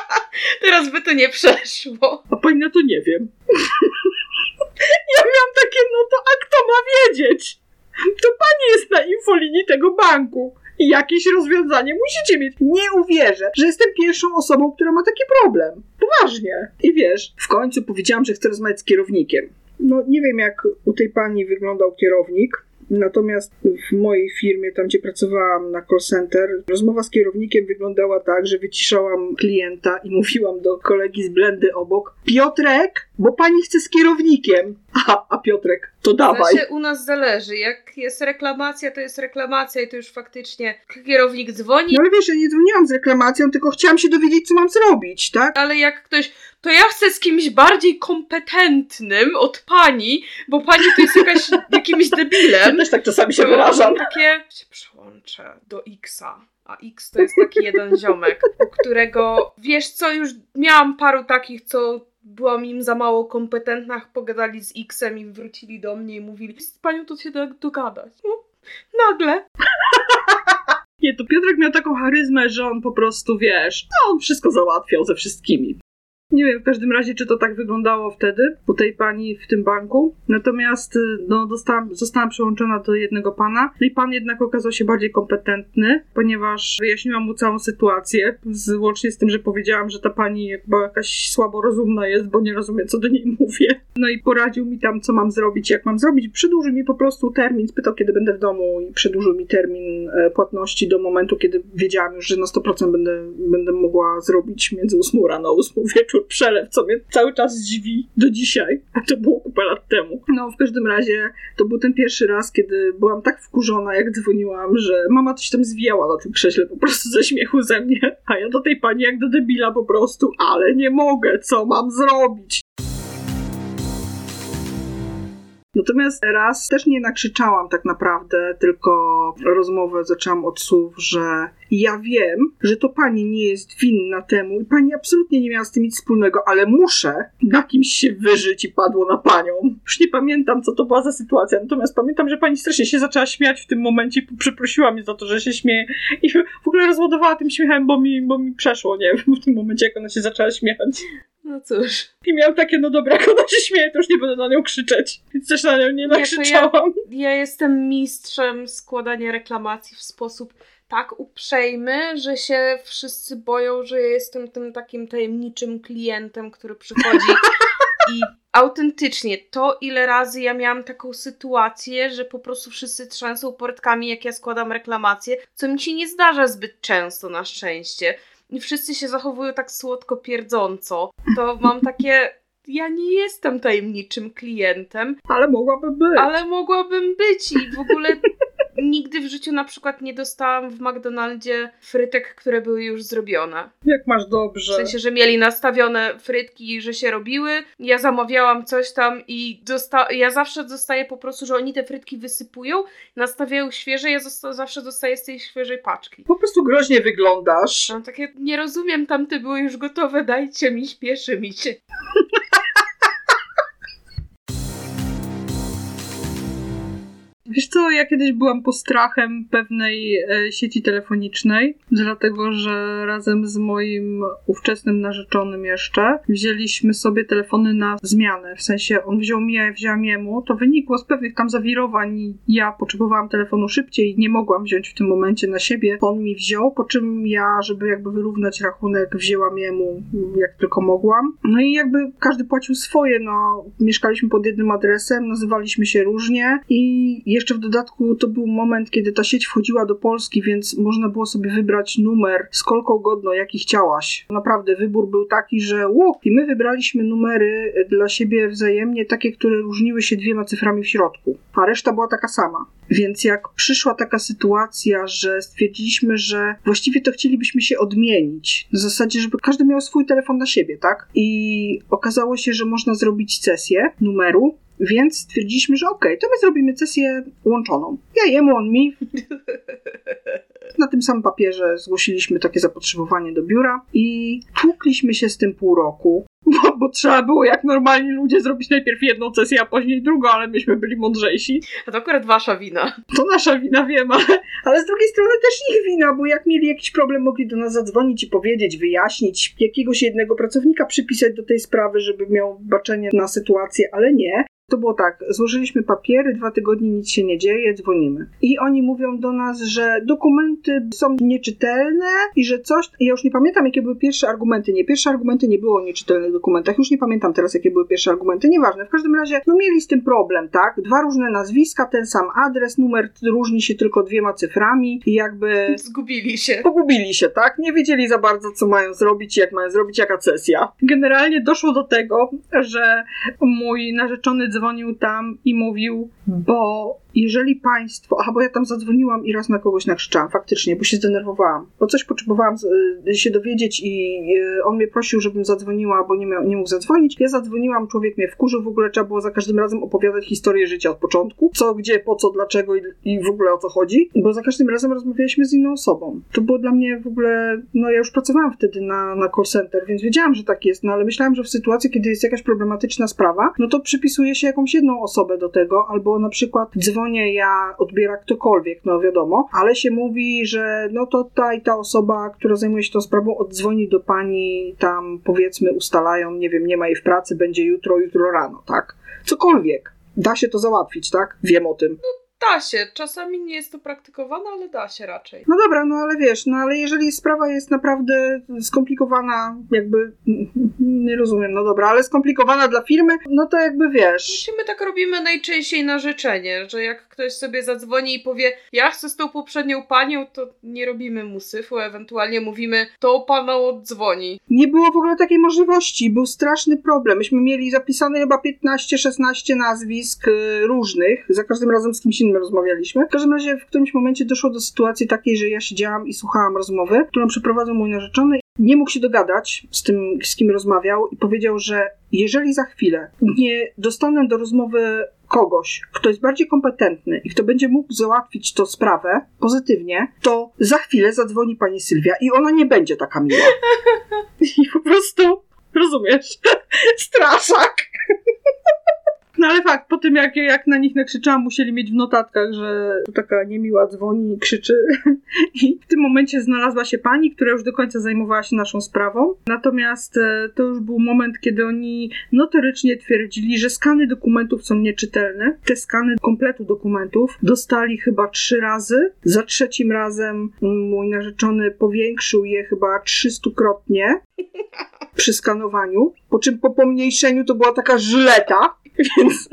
(laughs) Teraz by to nie przeszło. A pani na to nie wiem. (laughs) ja miałam takie, no to a kto ma wiedzieć? To pani jest na infolinii tego banku. I jakieś rozwiązanie musicie mieć. Nie uwierzę, że jestem pierwszą osobą, która ma taki problem. Poważnie. I wiesz, w końcu powiedziałam, że chcę rozmawiać z kierownikiem. No nie wiem, jak u tej pani wyglądał kierownik, Natomiast w mojej firmie, tam gdzie pracowałam na call center, rozmowa z kierownikiem wyglądała tak, że wyciszałam klienta i mówiłam do kolegi z blendy obok: Piotrek, bo pani chce z kierownikiem. A, a Piotrek, to dawaj. Znaczy, u nas zależy. Jak jest reklamacja, to jest reklamacja i to już faktycznie kierownik dzwoni. No ale wiesz, ja nie dzwoniłam z reklamacją, tylko chciałam się dowiedzieć, co mam zrobić, tak? Ale jak ktoś, to ja chcę z kimś bardziej kompetentnym od pani, bo pani to jest jakaś, (laughs) jakimś debilem. Ja też tak czasami się wyrażam. Takie się przełączę do Xa. A X to jest taki jeden ziomek, u którego, wiesz co, już miałam paru takich, co byłam im za mało kompetentna, pogadali z Xem i wrócili do mnie i mówili, z panią to się da dogadać. No, nagle. (laughs) Nie, to Piotrek miał taką charyzmę, że on po prostu, wiesz, no on wszystko załatwiał ze wszystkimi. Nie wiem w każdym razie, czy to tak wyglądało wtedy u tej pani w tym banku. Natomiast y, no, dostałam, zostałam przełączona do jednego pana. No i pan jednak okazał się bardziej kompetentny, ponieważ wyjaśniłam mu całą sytuację, łącznie z tym, że powiedziałam, że ta pani chyba jakaś słabo rozumna jest, bo nie rozumie, co do niej (laughs) mówię. No i poradził mi tam, co mam zrobić, jak mam zrobić. Przedłużył mi po prostu termin, spytał, kiedy będę w domu i przedłużył mi termin e, płatności do momentu, kiedy wiedziałam już, że na 100% będę, będę mogła zrobić między 8 rano a 8 wieczór przelew, co mnie cały czas dziwi do dzisiaj, a to było kupę lat temu. No, w każdym razie to był ten pierwszy raz, kiedy byłam tak wkurzona, jak dzwoniłam, że mama coś tam zwijała na tym krześle po prostu ze śmiechu ze mnie, a ja do tej pani jak do debila po prostu, ale nie mogę, co mam zrobić? Natomiast raz też nie nakrzyczałam tak naprawdę, tylko rozmowę zaczęłam od słów, że ja wiem, że to pani nie jest winna temu i pani absolutnie nie miała z tym nic wspólnego, ale muszę na kimś się wyżyć i padło na panią. Już nie pamiętam, co to była za sytuacja, natomiast pamiętam, że pani strasznie się zaczęła śmiać w tym momencie i przeprosiła mnie za to, że się śmieje i w ogóle rozładowała tym śmiechem, bo mi, bo mi przeszło, nie wiem, w tym momencie, jak ona się zaczęła śmiać. No cóż. I miałam takie, no dobra, jak ona się śmieje, to już nie będę na nią krzyczeć. Więc też na nią nie nakrzyczałam. Nie, ja, ja jestem mistrzem składania reklamacji w sposób tak uprzejmy, że się wszyscy boją, że ja jestem tym takim tajemniczym klientem, który przychodzi (laughs) i autentycznie to, ile razy ja miałam taką sytuację, że po prostu wszyscy trzęsą portkami, jak ja składam reklamację, co mi się nie zdarza zbyt często na szczęście wszyscy się zachowują tak słodko pierdząco, to mam takie. Ja nie jestem tajemniczym klientem. Ale mogłabym być. Ale mogłabym być i w ogóle (laughs) nigdy w życiu na przykład nie dostałam w McDonaldzie frytek, które były już zrobione. Jak masz dobrze. W sensie, że mieli nastawione frytki, że się robiły. Ja zamawiałam coś tam i dosta- ja zawsze dostaję po prostu, że oni te frytki wysypują, nastawiają świeże, ja zosta- zawsze dostaję z tej świeżej paczki. Po prostu groźnie wyglądasz. Mam takie, nie rozumiem, tamte były już gotowe, dajcie mi, śpieszy mi się. (laughs) Wiesz co, ja kiedyś byłam postrachem pewnej e, sieci telefonicznej, dlatego że razem z moim ówczesnym narzeczonym jeszcze wzięliśmy sobie telefony na zmianę. W sensie on wziął mnie, ja wziąłem jemu. To wynikło z pewnych tam zawirowań. Ja potrzebowałam telefonu szybciej nie mogłam wziąć w tym momencie na siebie. On mi wziął, po czym ja, żeby jakby wyrównać rachunek, wzięłam jemu jak tylko mogłam. No i jakby każdy płacił swoje, no mieszkaliśmy pod jednym adresem, nazywaliśmy się różnie i jeszcze w dodatku to był moment, kiedy ta sieć wchodziła do Polski, więc można było sobie wybrać numer z kolką godno, jaki chciałaś. Naprawdę wybór był taki, że ło, i my wybraliśmy numery dla siebie wzajemnie, takie, które różniły się dwiema cyframi w środku, a reszta była taka sama. Więc jak przyszła taka sytuacja, że stwierdziliśmy, że właściwie to chcielibyśmy się odmienić, w zasadzie, żeby każdy miał swój telefon na siebie, tak? I okazało się, że można zrobić sesję numeru, więc stwierdziliśmy, że okej, okay, to my zrobimy sesję łączoną. Ja jemu, on mi. Na tym samym papierze zgłosiliśmy takie zapotrzebowanie do biura i tłukliśmy się z tym pół roku. Bo, bo, trzeba było jak normalni ludzie zrobić najpierw jedną sesję, a później drugą, ale myśmy byli mądrzejsi. A to akurat wasza wina. To nasza wina, wiem, ale, ale z drugiej strony też ich wina, bo jak mieli jakiś problem, mogli do nas zadzwonić i powiedzieć, wyjaśnić, jakiegoś jednego pracownika przypisać do tej sprawy, żeby miał baczenie na sytuację, ale nie. To było tak, złożyliśmy papiery, dwa tygodnie nic się nie dzieje, dzwonimy. I oni mówią do nas, że dokumenty są nieczytelne i że coś. Ja już nie pamiętam, jakie były pierwsze argumenty. Nie, pierwsze argumenty nie było o nieczytelnych dokumentach. Już nie pamiętam teraz, jakie były pierwsze argumenty. Nieważne. W każdym razie, no mieli z tym problem, tak? Dwa różne nazwiska, ten sam adres, numer różni się tylko dwiema cyframi i jakby. Zgubili się. Pogubili się, tak? Nie wiedzieli za bardzo, co mają zrobić, jak mają zrobić, jaka sesja. Generalnie doszło do tego, że mój narzeczony dzwonił tam i mówił, bo jeżeli państwo, aha, bo ja tam zadzwoniłam i raz na kogoś nakrzyczałam, faktycznie, bo się zdenerwowałam, bo coś potrzebowałam y, się dowiedzieć i y, on mnie prosił, żebym zadzwoniła, bo nie, miał, nie mógł zadzwonić. Ja zadzwoniłam, człowiek mnie wkurzył, w ogóle trzeba było za każdym razem opowiadać historię życia od początku, co, gdzie, po co, dlaczego i, i w ogóle o co chodzi, bo za każdym razem rozmawialiśmy z inną osobą. To było dla mnie w ogóle, no ja już pracowałam wtedy na, na call center, więc wiedziałam, że tak jest, no ale myślałam, że w sytuacji, kiedy jest jakaś problematyczna sprawa, no to przypisuje się jakąś jedną osobę do tego, albo na przykład dzwonię ja, odbiera ktokolwiek, no wiadomo, ale się mówi, że no to ta i ta osoba, która zajmuje się tą sprawą, oddzwoni do pani, tam powiedzmy ustalają, nie wiem, nie ma jej w pracy, będzie jutro, jutro rano, tak? Cokolwiek. Da się to załatwić, tak? Wiem o tym. Da się. Czasami nie jest to praktykowane, ale da się raczej. No dobra, no ale wiesz, no ale jeżeli sprawa jest naprawdę skomplikowana, jakby nie rozumiem, no dobra, ale skomplikowana dla firmy, no to jakby wiesz. My tak robimy najczęściej na życzenie, że jak ktoś sobie zadzwoni i powie, ja chcę z tą poprzednią panią, to nie robimy mu syfu, ewentualnie mówimy, to pana oddzwoni. Nie było w ogóle takiej możliwości, był straszny problem. Myśmy mieli zapisane chyba 15-16 nazwisk y, różnych, za każdym razem z kimś innym rozmawialiśmy. W każdym razie w którymś momencie doszło do sytuacji takiej, że ja siedziałam i słuchałam rozmowy, którą przeprowadzał mój narzeczony nie mógł się dogadać z tym, z kim rozmawiał i powiedział, że jeżeli za chwilę nie dostanę do rozmowy kogoś, kto jest bardziej kompetentny i kto będzie mógł załatwić tę sprawę pozytywnie, to za chwilę zadzwoni pani Sylwia i ona nie będzie taka miła. (laughs) I po prostu, rozumiesz, (laughs) straszak. No ale fakt, po tym jak, jak na nich nakrzyczałam, musieli mieć w notatkach, że taka niemiła dzwoni i krzyczy. (laughs) I w tym momencie znalazła się pani, która już do końca zajmowała się naszą sprawą. Natomiast e, to już był moment, kiedy oni notorycznie twierdzili, że skany dokumentów są nieczytelne. Te skany kompletu dokumentów dostali chyba trzy razy. Za trzecim razem mój narzeczony powiększył je chyba trzystukrotnie (laughs) przy skanowaniu, po czym po pomniejszeniu to była taka żyleta (laughs) więc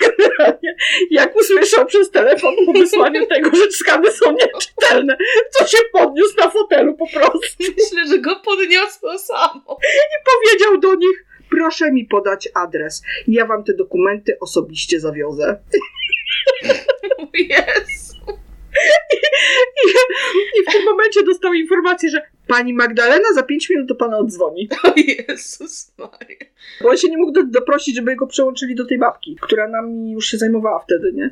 generalnie, jak usłyszał przez telefon po wysłaniu tego, że skany są nieczytelne, to się podniósł na fotelu po prostu. Myślę, że go podniosło samo. I powiedział do nich, proszę mi podać adres. Ja wam te dokumenty osobiście zawiozę. (laughs) Jezu. I, i, I, w tym momencie dostał informację, że Pani Magdalena za pięć minut do pana odzwoni. (laughs) O Jezus Maria. Bo on się nie mógł do, doprosić, żeby go przełączyli do tej babki, która nami już się zajmowała wtedy, nie?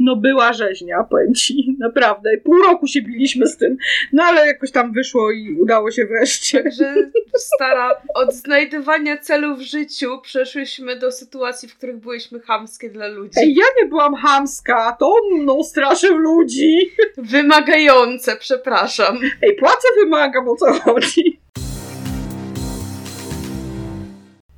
No była rzeźnia, powiem ci, naprawdę. Pół roku się biliśmy z tym, no ale jakoś tam wyszło i udało się wreszcie. Także stara, od znajdywania celu w życiu przeszłyśmy do sytuacji, w których byliśmy chamskie dla ludzi. Ej, ja nie byłam hamska, to on mną straszył ludzi. Wymagające, przepraszam. Ej, płacę wymagam, o co chodzi.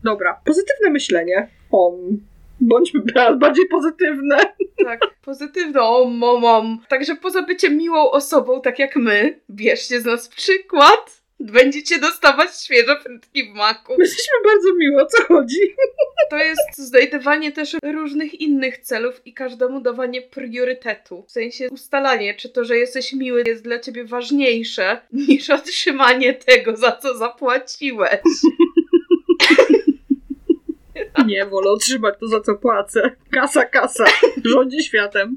Dobra, pozytywne myślenie. On. Bądźmy bardziej pozytywne. Tak, pozytywną momom. Także poza byciem miłą osobą, tak jak my, bierzcie z nas przykład. Będziecie dostawać świeże frytki w maku. My jesteśmy bardzo miło, co chodzi? (laughs) To jest znajdywanie też różnych innych celów i każdemu dawanie priorytetu. W sensie ustalanie, czy to, że jesteś miły jest dla ciebie ważniejsze (laughs) niż otrzymanie tego, za co zapłaciłeś. (laughs) Nie, wolę otrzymać to, za co płacę. Kasa, kasa. Rządzi światem.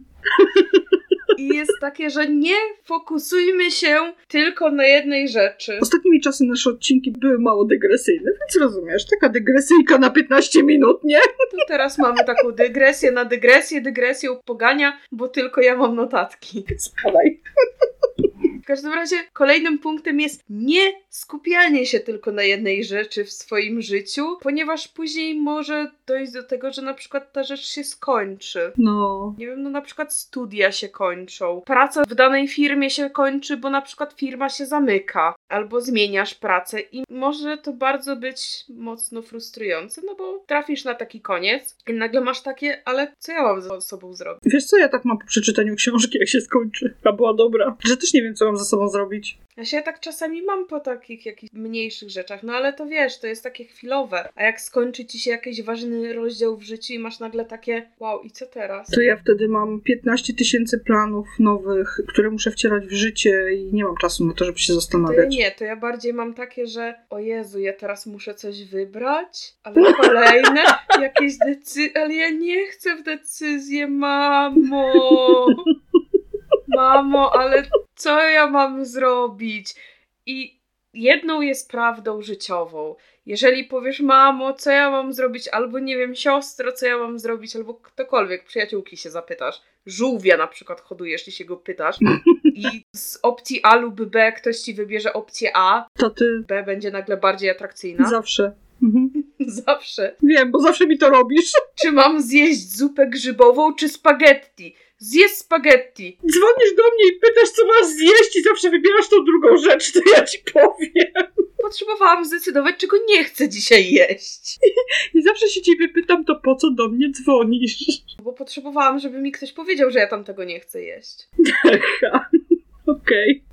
I jest takie, że nie fokusujmy się tylko na jednej rzeczy. Ostatnimi czasy nasze odcinki były mało dygresyjne, więc rozumiesz, taka dygresyjka na 15 minut, nie? To teraz mamy taką dygresję na dygresję, dygresję upogania, bo tylko ja mam notatki. Spadaj. W każdym razie kolejnym punktem jest nie skupianie się tylko na jednej rzeczy w swoim życiu, ponieważ później może dojść do tego, że na przykład ta rzecz się skończy. No. Nie wiem, no na przykład studia się kończą, praca w danej firmie się kończy, bo na przykład firma się zamyka, albo zmieniasz pracę i może to bardzo być mocno frustrujące, no bo trafisz na taki koniec i nagle masz takie, ale co ja mam ze sobą zrobić? Wiesz co, ja tak mam po przeczytaniu książki, jak się skończy. A była dobra. Że też nie wiem, co mam ze sobą zrobić. Ja się tak czasami mam po takich jakichś mniejszych rzeczach, no ale to wiesz, to jest takie chwilowe. A jak skończy ci się jakiś ważny rozdział w życiu i masz nagle takie, wow, i co teraz? To ja wtedy mam 15 tysięcy planów nowych, które muszę wcierać w życie i nie mam czasu na to, żeby się To ja zastanawiać. nie, to ja bardziej mam takie, że o Jezu, ja teraz muszę coś wybrać, ale (laughs) kolejne jakieś decyzje, ale ja nie chcę w decyzję, mamo. (laughs) Mamo, ale co ja mam zrobić? I jedną jest prawdą życiową. Jeżeli powiesz, mamo, co ja mam zrobić, albo nie wiem, siostro, co ja mam zrobić, albo ktokolwiek, przyjaciółki się zapytasz, żółwia na przykład hodujesz, jeśli się go pytasz, i z opcji A lub B ktoś ci wybierze opcję A, To ty B będzie nagle bardziej atrakcyjna. zawsze. Mhm. (laughs) Zawsze. Wiem, bo zawsze mi to robisz. Czy mam zjeść zupę grzybową, czy spaghetti? Zjedz spaghetti. Dzwonisz do mnie i pytasz, co masz zjeść i zawsze wybierasz tą drugą rzecz, to ja ci powiem. Potrzebowałam zdecydować, czego nie chcę dzisiaj jeść. I zawsze się ciebie pytam, to po co do mnie dzwonisz? Bo potrzebowałam, żeby mi ktoś powiedział, że ja tam tego nie chcę jeść. Okej.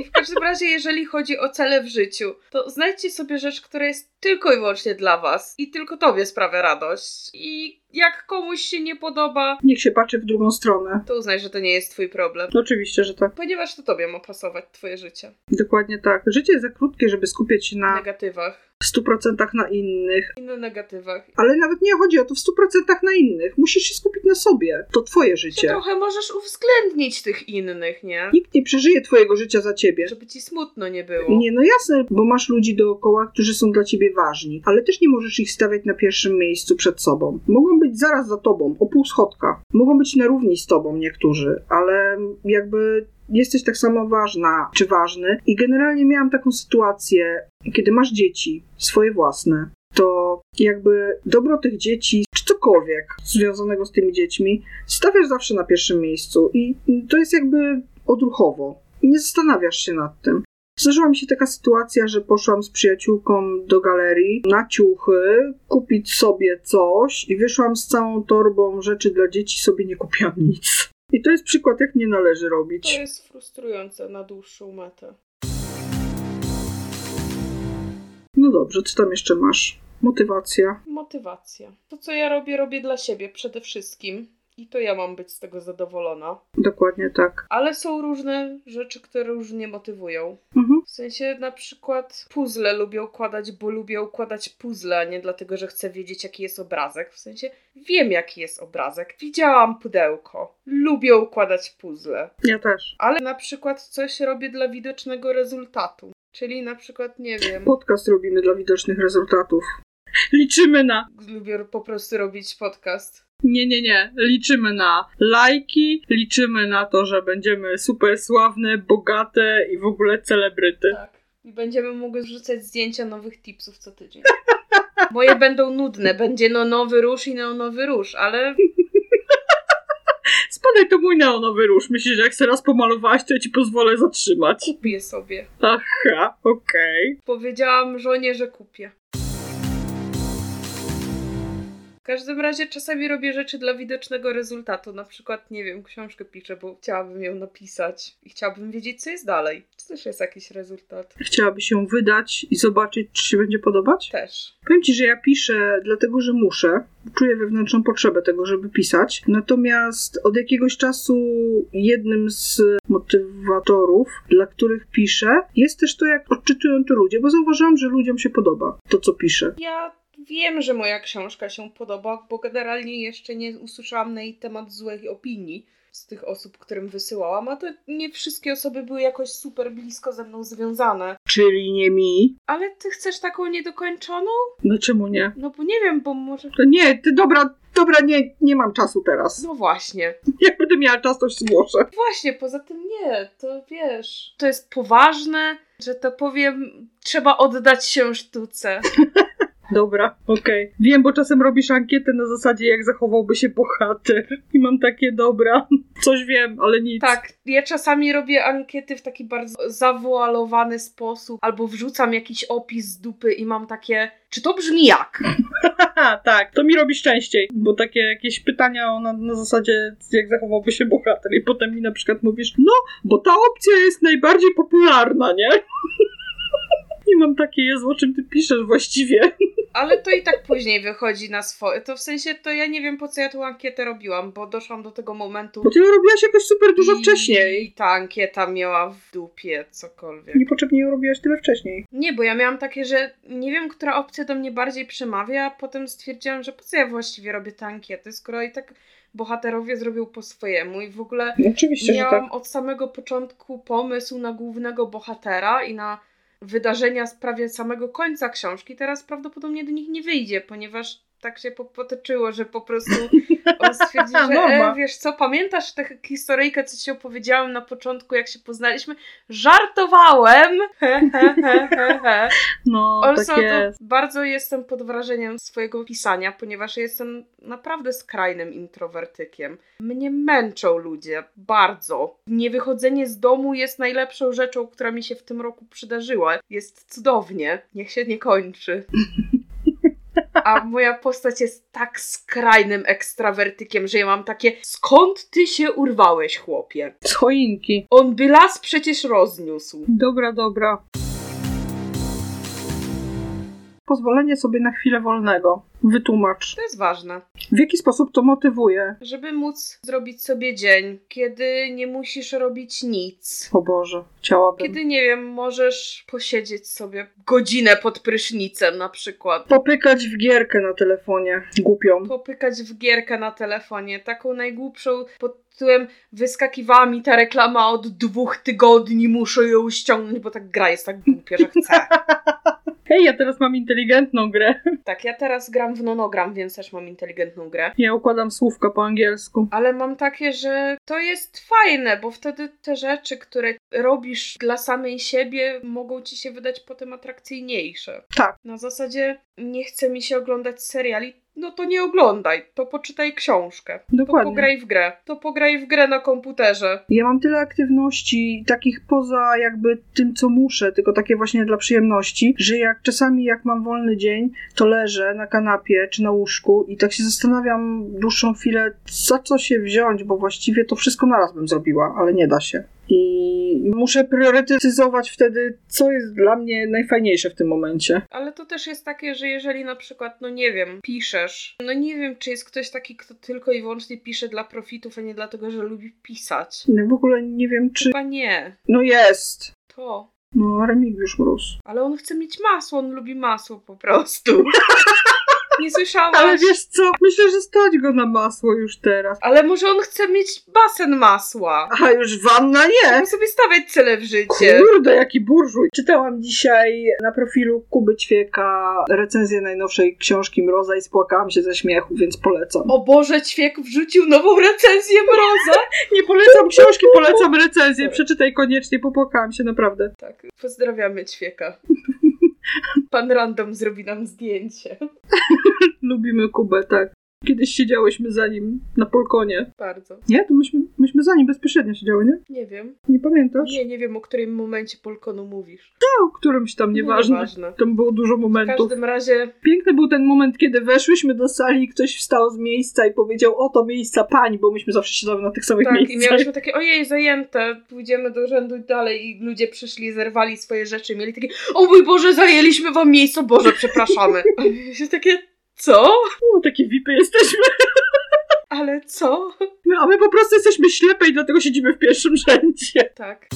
I w każdym razie, jeżeli chodzi o cele w życiu, to znajdźcie sobie rzecz, która jest tylko i wyłącznie dla was i tylko tobie sprawia radość. I jak komuś się nie podoba, Niech się patrzy w drugą stronę. to uznaj, że to nie jest twój problem. Oczywiście, że tak. Ponieważ to tobie ma pasować twoje życie. Dokładnie tak. Życie jest za krótkie, żeby skupiać się W na negatywach. 100% na innych. I na negatywach. Ale nawet nie chodzi o to w 100% na innych. Musisz się skupić na sobie. To twoje Ty życie. trochę możesz uwzględnić tych innych, nie? Nikt nie przeżyje twojego życia za ciebie. Żeby ci smutno nie było. Nie, no jasne, bo masz ludzi dookoła, którzy są dla ciebie ważni, ale też nie możesz ich stawiać na pierwszym miejscu przed sobą. Mogą być zaraz za tobą, o pół schodka. Mogą być na równi z tobą niektórzy, ale jakby jesteś tak samo ważna czy ważny. I generalnie miałam taką sytuację, kiedy masz dzieci, swoje własne, to jakby dobro tych dzieci, czy cokolwiek związanego z tymi dziećmi, stawiasz zawsze na pierwszym miejscu i to jest jakby odruchowo. Nie zastanawiasz się nad tym. Zdarzyła mi się taka sytuacja, że poszłam z przyjaciółką do galerii na ciuchy, kupić sobie coś i wyszłam z całą torbą rzeczy dla dzieci, sobie nie kupiłam nic. I to jest przykład, jak nie należy To robić. jest frustrujące na dłuższą metę. No dobrze, co tam jeszcze masz? Motywacja. Motywacja. To, co ja robię, robię dla siebie przede wszystkim. I to ja mam być z tego zadowolona. Dokładnie tak. Ale są różne rzeczy, które różnie motywują. Mhm. W sensie na przykład puzzle lubię układać, bo lubię układać puzzle, a nie dlatego, że chcę wiedzieć, jaki jest obrazek. W sensie wiem, jaki jest obrazek. Widziałam pudełko. Lubię układać puzzle. Ja też. Ale na przykład coś robię dla widocznego rezultatu. Czyli na przykład, nie wiem, Podcast robimy dla widocznych rezultatów. Liczymy na. lubię po prostu robić podcast. Nie, nie, nie. Liczymy na lajki, liczymy na to, że będziemy super sławne, bogate i w ogóle celebryty. Tak. I będziemy mogły wrzucać zdjęcia nowych tipsów co tydzień. (laughs) Moje będą nudne. Będzie no nowy róż i no nowy róż, ale (laughs) Spadaj to mój neonowy róż. Myślisz, że jak se raz pomalowałaś, to ja ci pozwolę zatrzymać. kupię sobie. Aha, okej. Powiedziałam żonie, że kupię. W każdym razie czasami robię rzeczy dla widocznego rezultatu. Na przykład, nie wiem, książkę piszę, bo chciałabym ją napisać i chciałabym wiedzieć, co jest dalej. To też jest jakiś rezultat. Chciałabyś ją wydać i zobaczyć, czy się będzie podobać? Też. Powiem ci, że ja piszę dlatego, że muszę. Czuję wewnętrzną potrzebę tego, żeby pisać. Natomiast od jakiegoś czasu jednym z motywatorów, dla których piszę, jest też to, jak odczytują to ludzie, bo zauważyłam, że ludziom się podoba to, co piszę. Ja wiem, że moja książka się podoba, bo generalnie jeszcze nie usłyszałam na jej temat złych opinii z tych osób, którym wysyłałam, a to nie wszystkie osoby były jakoś super blisko ze mną związane. Czyli nie mi. Ale ty chcesz taką niedokończoną? No czemu nie? No bo nie wiem, bo może... To nie, ty dobra, dobra, nie, nie mam czasu teraz. No właśnie. (laughs) Jak będę miała czas, to się zgłoszę. Właśnie, poza tym nie, to wiesz, to jest poważne, że to powiem, trzeba oddać się sztuce. (laughs) Dobra, okej. Wiem, bo czasem robisz ankietę na zasadzie, jak zachowałby się bohater. I mam takie, dobra, coś wiem, ale nic. Tak, ja czasami robię ankiety w taki bardzo zawoalowany sposób, albo wrzucam jakiś opis z dupy i mam takie, czy to brzmi jak? (laughs) Tak, to mi robisz częściej, bo takie jakieś pytania na, na zasadzie, jak zachowałby się bohater. I potem mi na przykład mówisz, no, bo ta opcja jest najbardziej popularna, nie? (laughs) I mam takie, Jezu, o czym ty piszesz właściwie? Ale to i tak później wychodzi na swoje. To w sensie, to ja nie wiem po co ja tą ankietę robiłam, bo doszłam do tego momentu. Bo ty ją robiłaś jakoś super dużo i- wcześniej. I ta ankieta miała w dupie cokolwiek. Niepotrzebnie ją robiłaś tyle wcześniej. Nie, bo ja miałam takie, że nie wiem, która opcja do mnie bardziej przemawia, a potem stwierdziłam, że po co ja właściwie robię te ankiety, skoro i tak bohaterowie zrobią po swojemu i w ogóle oczywiście, że miałam tak. od samego początku pomysł na głównego bohatera i na wydarzenia z prawie samego końca książki. Teraz prawdopodobnie do nich nie wyjdzie, ponieważ tak się po- potoczyło, że po prostu (laughs) on stwierdził, że e, wiesz co, pamiętasz tę historyjkę, co ci opowiedziałem na początku, jak się poznaliśmy? Żartowałem! (laughs) He, he, he, he, he. No, Also, tak jest. bardzo jestem pod wrażeniem swojego pisania, ponieważ jestem naprawdę skrajnym introwertykiem. Mnie męczą ludzie, bardzo. Niewychodzenie z domu jest najlepszą rzeczą, która mi się w tym roku przydarzyła. Jest cudownie. Niech się nie kończy. (laughs) A moja postać jest tak skrajnym ekstrawertykiem, że ja mam takie skąd ty się urwałeś, chłopie? Z choinki. On by las przecież rozniósł. Dobra, dobra. Pozwolenie sobie na chwilę wolnego. Wytłumacz. To jest ważne. W jaki sposób to motywuje? żeby móc zrobić sobie dzień, kiedy nie musisz robić nic. O Boże, chciałabym. Kiedy, nie wiem, możesz posiedzieć sobie godzinę pod prysznicem na przykład. Popykać w gierkę na telefonie. Głupią. Popykać w gierkę na telefonie. Taką najgłupszą pod tytułem wyskakiwała mi ta reklama od dwóch tygodni, muszę ją ściągnąć, bo ta gra jest tak głupia, że chcę. (laughs) Hej, ja teraz mam inteligentną grę. Tak, ja teraz gram w nonogram, więc też mam inteligentną grę. Ja układam słówka po angielsku. Ale mam takie, że to jest fajne, bo wtedy te rzeczy, które robisz dla samej siebie, mogą ci się wydać potem atrakcyjniejsze. Tak. Na zasadzie nie chce mi się oglądać seriali, no to nie oglądaj, to poczytaj książkę. To Dokładnie. pograj w grę. To pograj w grę na komputerze. Ja mam tyle aktywności, takich poza jakby tym, co muszę, tylko takie właśnie dla przyjemności, że jak czasami jak mam wolny dzień, to leżę na kanapie czy na łóżku i tak się zastanawiam dłuższą chwilę, za co się wziąć, bo właściwie to wszystko naraz bym zrobiła, ale nie da się. I muszę priorytetyzować wtedy, co jest dla mnie najfajniejsze w tym momencie. Ale to też jest takie, że jeżeli na przykład, no nie wiem, piszesz, no nie wiem, czy jest ktoś taki, kto tylko i wyłącznie pisze dla profitów, a nie dlatego, że lubi pisać. No w ogóle nie wiem, czy. Chyba nie. No jest. To. No, Remigiusz Mróz. Ale on chce mieć masło, on lubi masło po prostu. (laughs) Nie słyszałaś? (laughs) Ale wiesz co? Myślę, że stać go na masło już teraz. Ale może on chce mieć basen masła. A już wanna nie! Trzeba sobie stawiać cele w życie. Kurde, jaki burżuj. Czytałam dzisiaj na profilu Kuby Ćwieka recenzję najnowszej książki Mroza i spłakałam się ze śmiechu, więc polecam. O Boże, Ćwiek wrzucił nową recenzję Mroza. (laughs) Nie polecam książki, polecam recenzję. Przeczytaj koniecznie, popłakałam się naprawdę. Tak, pozdrawiamy Ćwieka. Pan Random zrobi nam zdjęcie. Lubimy Kubę, tak. Kiedyś siedziałyśmy za nim na polkonie. Bardzo. Nie? To myśmy, myśmy za nim bezpośrednio siedziały, nie? Nie wiem. Nie pamiętasz? Nie, nie wiem, o którym momencie Polkonu mówisz. O którymś tam, nieważne. Nieważne. Tam było dużo W momentów. każdym razie Piękny był ten moment, kiedy weszłyśmy do sali i ktoś wstał z miejsca i powiedział, oto miejsca pań, bo myśmy zawsze siedziały na tych samych tak, i miejscach. miałyśmy takie, ojej, zajęte, pójdziemy do rzędu dalej i ludzie przyszli, zerwali swoje rzeczy, mieli takie, o mój Boże, zajęliśmy wam miejsce, Boże, przepraszamy. (laughs) I takie, co? O, takie vipy jesteśmy. (laughs) Ale co? No, a my po prostu jesteśmy ślepe i dlatego siedzimy w pierwszym rzędzie. Tak.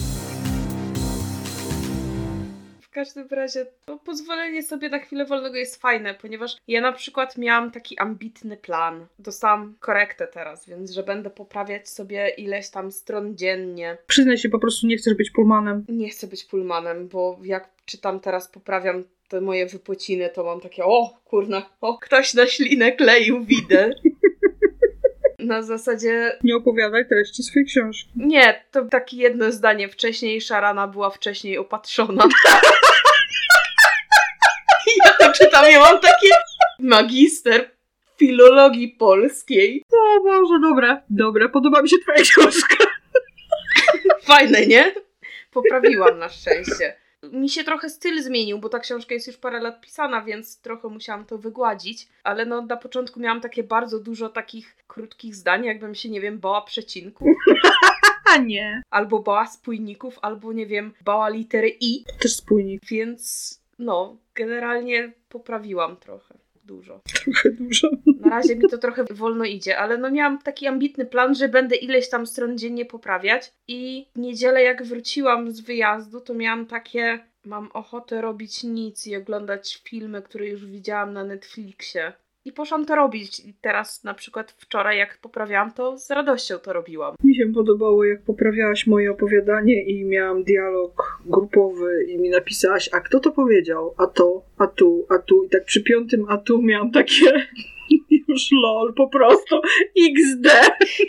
W każdym razie to pozwolenie sobie na chwilę wolnego jest fajne, ponieważ ja na przykład miałam taki ambitny plan. Dostałam korektę teraz, więc że będę poprawiać sobie ileś tam stron dziennie. Przyznaj się, po prostu nie chcesz być pulmanem. Nie chcę być pulmanem, bo jak czytam teraz, poprawiam te moje wypociny, to mam takie, o kurna, o, ktoś na ślinę kleił, widzę. Na zasadzie, Nie opowiadaj treści swojej książki. nie, to takie jedno zdanie, wcześniejsza rana była wcześniej opatrzona. ja to czytam, ja mam takie magister filologii polskiej. O Boże, dobra, dobra, podoba mi się twoja książka. Fajne, nie? Poprawiłam na szczęście. Mi się trochę styl zmienił, bo ta książka jest już parę lat pisana, więc trochę musiałam to wygładzić. Ale no na początku miałam takie bardzo dużo takich krótkich zdań, jakbym się, nie wiem, bała przecinków, (laughs) A nie. albo bała spójników, albo nie wiem, bała litery I, Też spójnik, więc no, generalnie poprawiłam trochę. Dużo. trochę dużo. Na razie mi to trochę wolno idzie, ale no miałam taki ambitny plan, że będę ileś tam stron dziennie poprawiać i w niedzielę jak wróciłam z wyjazdu, to miałam takie mam ochotę robić nic i oglądać filmy, które już widziałam na Netflixie. I poszłam to robić. I teraz na przykład wczoraj jak poprawiałam to, z radością to robiłam. Mi się podobało, jak poprawiałaś moje opowiadanie i miałam dialog grupowy i mi napisałaś, a kto to powiedział? A to, a tu, a tu. I tak przy piątym a tu miałam takie (laughs) już lol, po prostu XD.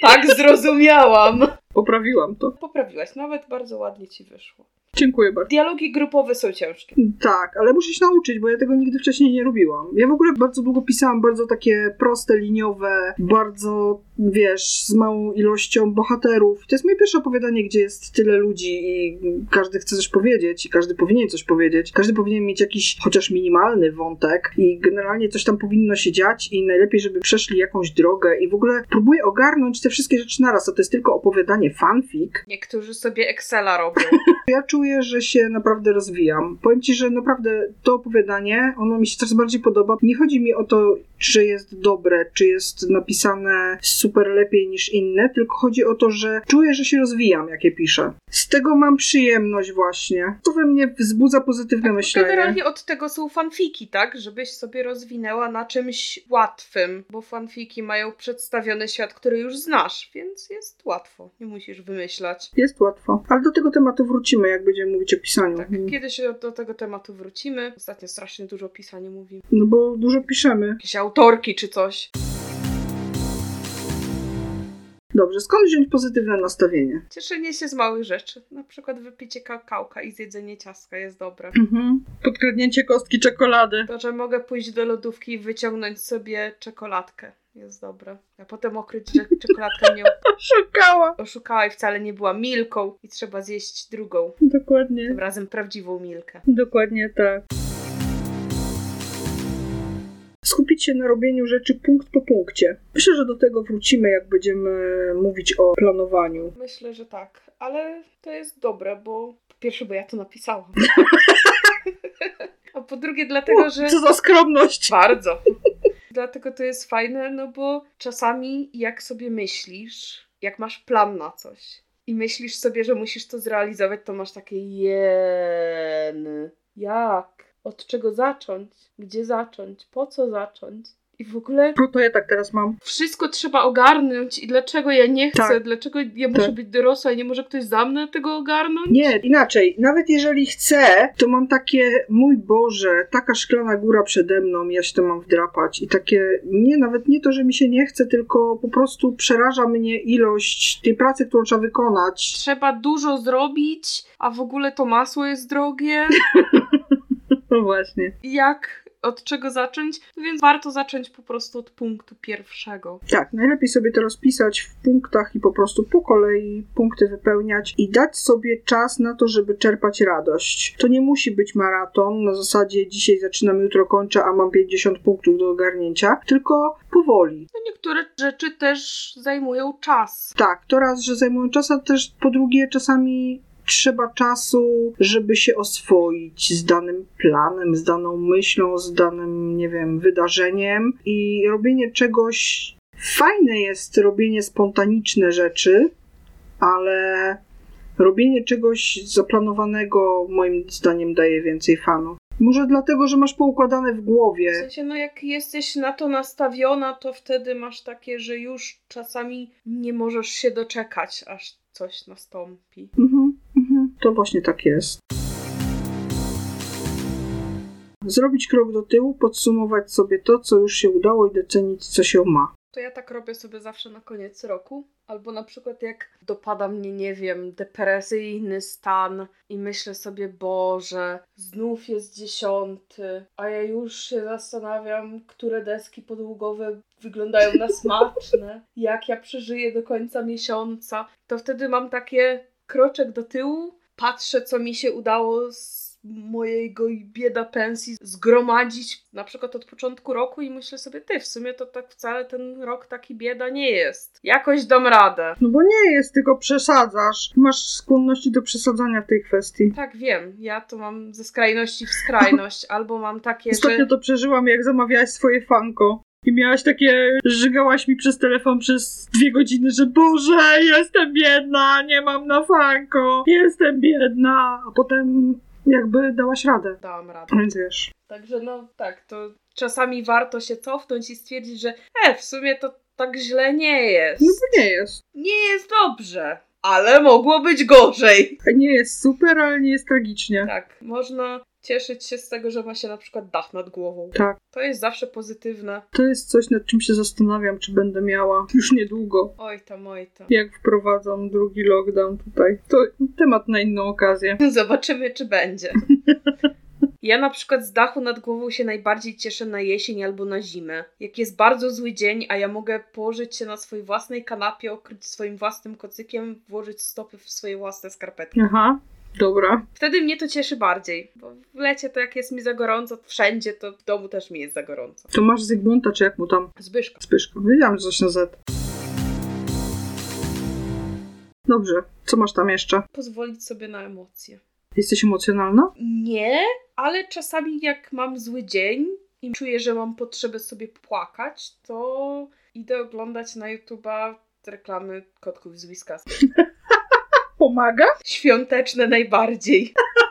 Tak, zrozumiałam! Poprawiłam to. Poprawiłaś, nawet bardzo ładnie ci wyszło. Dziękuję bardzo. Dialogi grupowe są ciężkie. Tak, ale muszę się nauczyć, bo ja tego nigdy wcześniej nie robiłam. Ja w ogóle bardzo długo pisałam bardzo takie proste, liniowe, bardzo, wiesz, z małą ilością bohaterów. To jest moje pierwsze opowiadanie, gdzie jest tyle ludzi i każdy chce coś powiedzieć i każdy powinien coś powiedzieć. Każdy powinien mieć jakiś chociaż minimalny wątek i generalnie coś tam powinno się dziać i najlepiej, żeby przeszli jakąś drogę i w ogóle próbuję ogarnąć te wszystkie rzeczy naraz, a to jest tylko opowiadanie fanfic. Niektórzy sobie Excela robią. (laughs) Ja czuję, że się naprawdę rozwijam. Powiem ci, że naprawdę to opowiadanie, ono mi się coraz bardziej podoba. Nie chodzi mi o to, czy jest dobre, czy jest napisane super lepiej niż inne, tylko chodzi o to, że czuję, że się rozwijam, jak je piszę. Z tego mam przyjemność właśnie. To we mnie wzbudza pozytywne myślenie. Generalnie od tego są fanfiki, tak? Żebyś sobie rozwinęła na czymś łatwym, bo fanfiki mają przedstawiony świat, który już znasz, więc jest łatwo. Nie musisz wymyślać. Jest łatwo. Ale do tego tematu wrócimy, jak będziemy mówić o pisaniu. Tak, kiedyś do tego tematu wrócimy. Ostatnio strasznie dużo o pisaniu mówimy. No bo dużo piszemy. Jakieś autorki czy coś. Dobrze, skąd wziąć pozytywne nastawienie? Cieszenie się z małych rzeczy. Na przykład wypicie kakałka i zjedzenie ciastka jest dobre. Mhm. Podkradnięcie kostki czekolady. To, że mogę pójść do lodówki i wyciągnąć sobie czekoladkę. Jest dobre. A potem okryć, że (laughs) czekoladka mnie Szukała. oszukała i wcale nie była milką i trzeba zjeść drugą. Dokładnie. Tym razem prawdziwą milkę. Dokładnie tak. Skupić się na robieniu rzeczy punkt po punkcie. Myślę, że do tego wrócimy, jak będziemy mówić o planowaniu. Myślę, że tak. Ale to jest dobre, bo po pierwsze, bo ja to napisałam. (laughs) A po drugie, dlatego, że. Co za skromność! Bardzo. Dlatego to jest fajne, no bo czasami jak sobie myślisz, jak masz plan na coś i myślisz sobie, że musisz to zrealizować, to masz takie jen. Jak? Od czego zacząć? Gdzie zacząć? Po co zacząć? I w ogóle No to ja tak teraz mam. wszystko trzeba ogarnąć i dlaczego ja nie chcę, Tak. dlaczego ja muszę Tak. być dorosła i nie może ktoś za mną tego ogarnąć? Nie, inaczej. Nawet jeżeli chcę, to mam takie, mój Boże, taka szklana góra przede mną, ja się to mam wdrapać. I takie, nie, nawet nie to, że mi się nie chce, tylko po prostu przeraża mnie ilość tej pracy, którą trzeba wykonać. Trzeba dużo zrobić, a w ogóle to masło jest drogie. (laughs) No właśnie. Jak, od czego zacząć? Więc warto zacząć po prostu od punktu pierwszego. Tak, najlepiej sobie to rozpisać w punktach i po prostu po kolei punkty wypełniać i dać sobie czas na to, żeby czerpać radość. To nie musi być maraton na zasadzie dzisiaj zaczynam, jutro kończę, a mam 50 punktów do ogarnięcia, tylko powoli. No niektóre rzeczy też zajmują czas. Tak, to raz, że zajmują czas, a też po drugie czasami trzeba czasu, żeby się oswoić z danym planem, z daną myślą, z danym, nie wiem, wydarzeniem i robienie czegoś. Fajne jest robienie spontaniczne rzeczy, ale robienie czegoś zaplanowanego moim zdaniem daje więcej fanu. Może dlatego, że masz poukładane w W głowie. sensie, no jak jesteś na to nastawiona, to wtedy masz takie, że już czasami nie możesz się doczekać, aż coś nastąpi. Mhm. To właśnie tak jest. Zrobić krok do tyłu, podsumować sobie to, co już się udało i docenić, co się ma. To ja tak robię sobie zawsze na koniec roku. Albo na przykład jak dopada mnie, nie wiem, depresyjny stan i myślę sobie, Boże, znów jest dziesiąty, a ja już się zastanawiam, które deski podłogowe wyglądają na smaczne, (laughs) jak ja przeżyję do końca miesiąca. To wtedy mam takie kroczek do tyłu, patrzę, co mi się udało z mojego bieda pensji zgromadzić na przykład od początku roku i myślę sobie, ty, w sumie to tak wcale ten rok taki bieda nie jest. Jakoś dam radę. No bo nie jest, tylko przesadzasz. Masz skłonności do przesadzania w tej kwestii. Tak, wiem. Ja to mam ze skrajności w skrajność. (laughs) Albo mam takie, Ostatnio że... to przeżyłam, jak zamawiałaś swoje fanko. I miałaś takie, żygałaś mi przez telefon przez dwie godziny, że Boże, jestem biedna, nie mam na fanko, jestem biedna. A potem jakby dałaś radę. Dałam radę. Więc wiesz. Także no tak, to czasami warto się cofnąć i stwierdzić, że e, w sumie to tak źle nie jest. No bo nie jest. Nie jest dobrze. Ale mogło być gorzej. Nie jest super, ale nie jest tragicznie. Tak, można cieszyć się z tego, że ma się na przykład dach nad głową. Tak. To jest zawsze pozytywne. To jest coś, nad czym się zastanawiam, czy będę miała już niedługo. Oj tam, oj tam. Jak wprowadzam drugi lockdown tutaj. To temat na inną okazję. (laughs) Zobaczymy, czy będzie. (laughs) Ja na przykład z dachu nad głową się najbardziej cieszę na jesień albo na zimę. Jak jest bardzo zły dzień, a ja mogę położyć się na swojej własnej kanapie, okryć swoim własnym kocykiem, włożyć stopy w swoje własne skarpetki. Aha, dobra. Wtedy mnie to cieszy bardziej, bo w lecie to jak jest mi za gorąco wszędzie, to w domu też mi jest za gorąco. To masz Zygmunta, czy jak mu tam? Zbyszka. Zbyszko. Wiedziałam, że coś na Z. Dobrze, co masz tam jeszcze? Pozwolić sobie na emocje. Jesteś emocjonalna? Nie, ale czasami jak mam zły dzień i czuję, że mam potrzebę sobie płakać, to idę oglądać na YouTube'a reklamy kotków z Whiskas. (laughs) Pomaga? Świąteczne najbardziej. (laughs)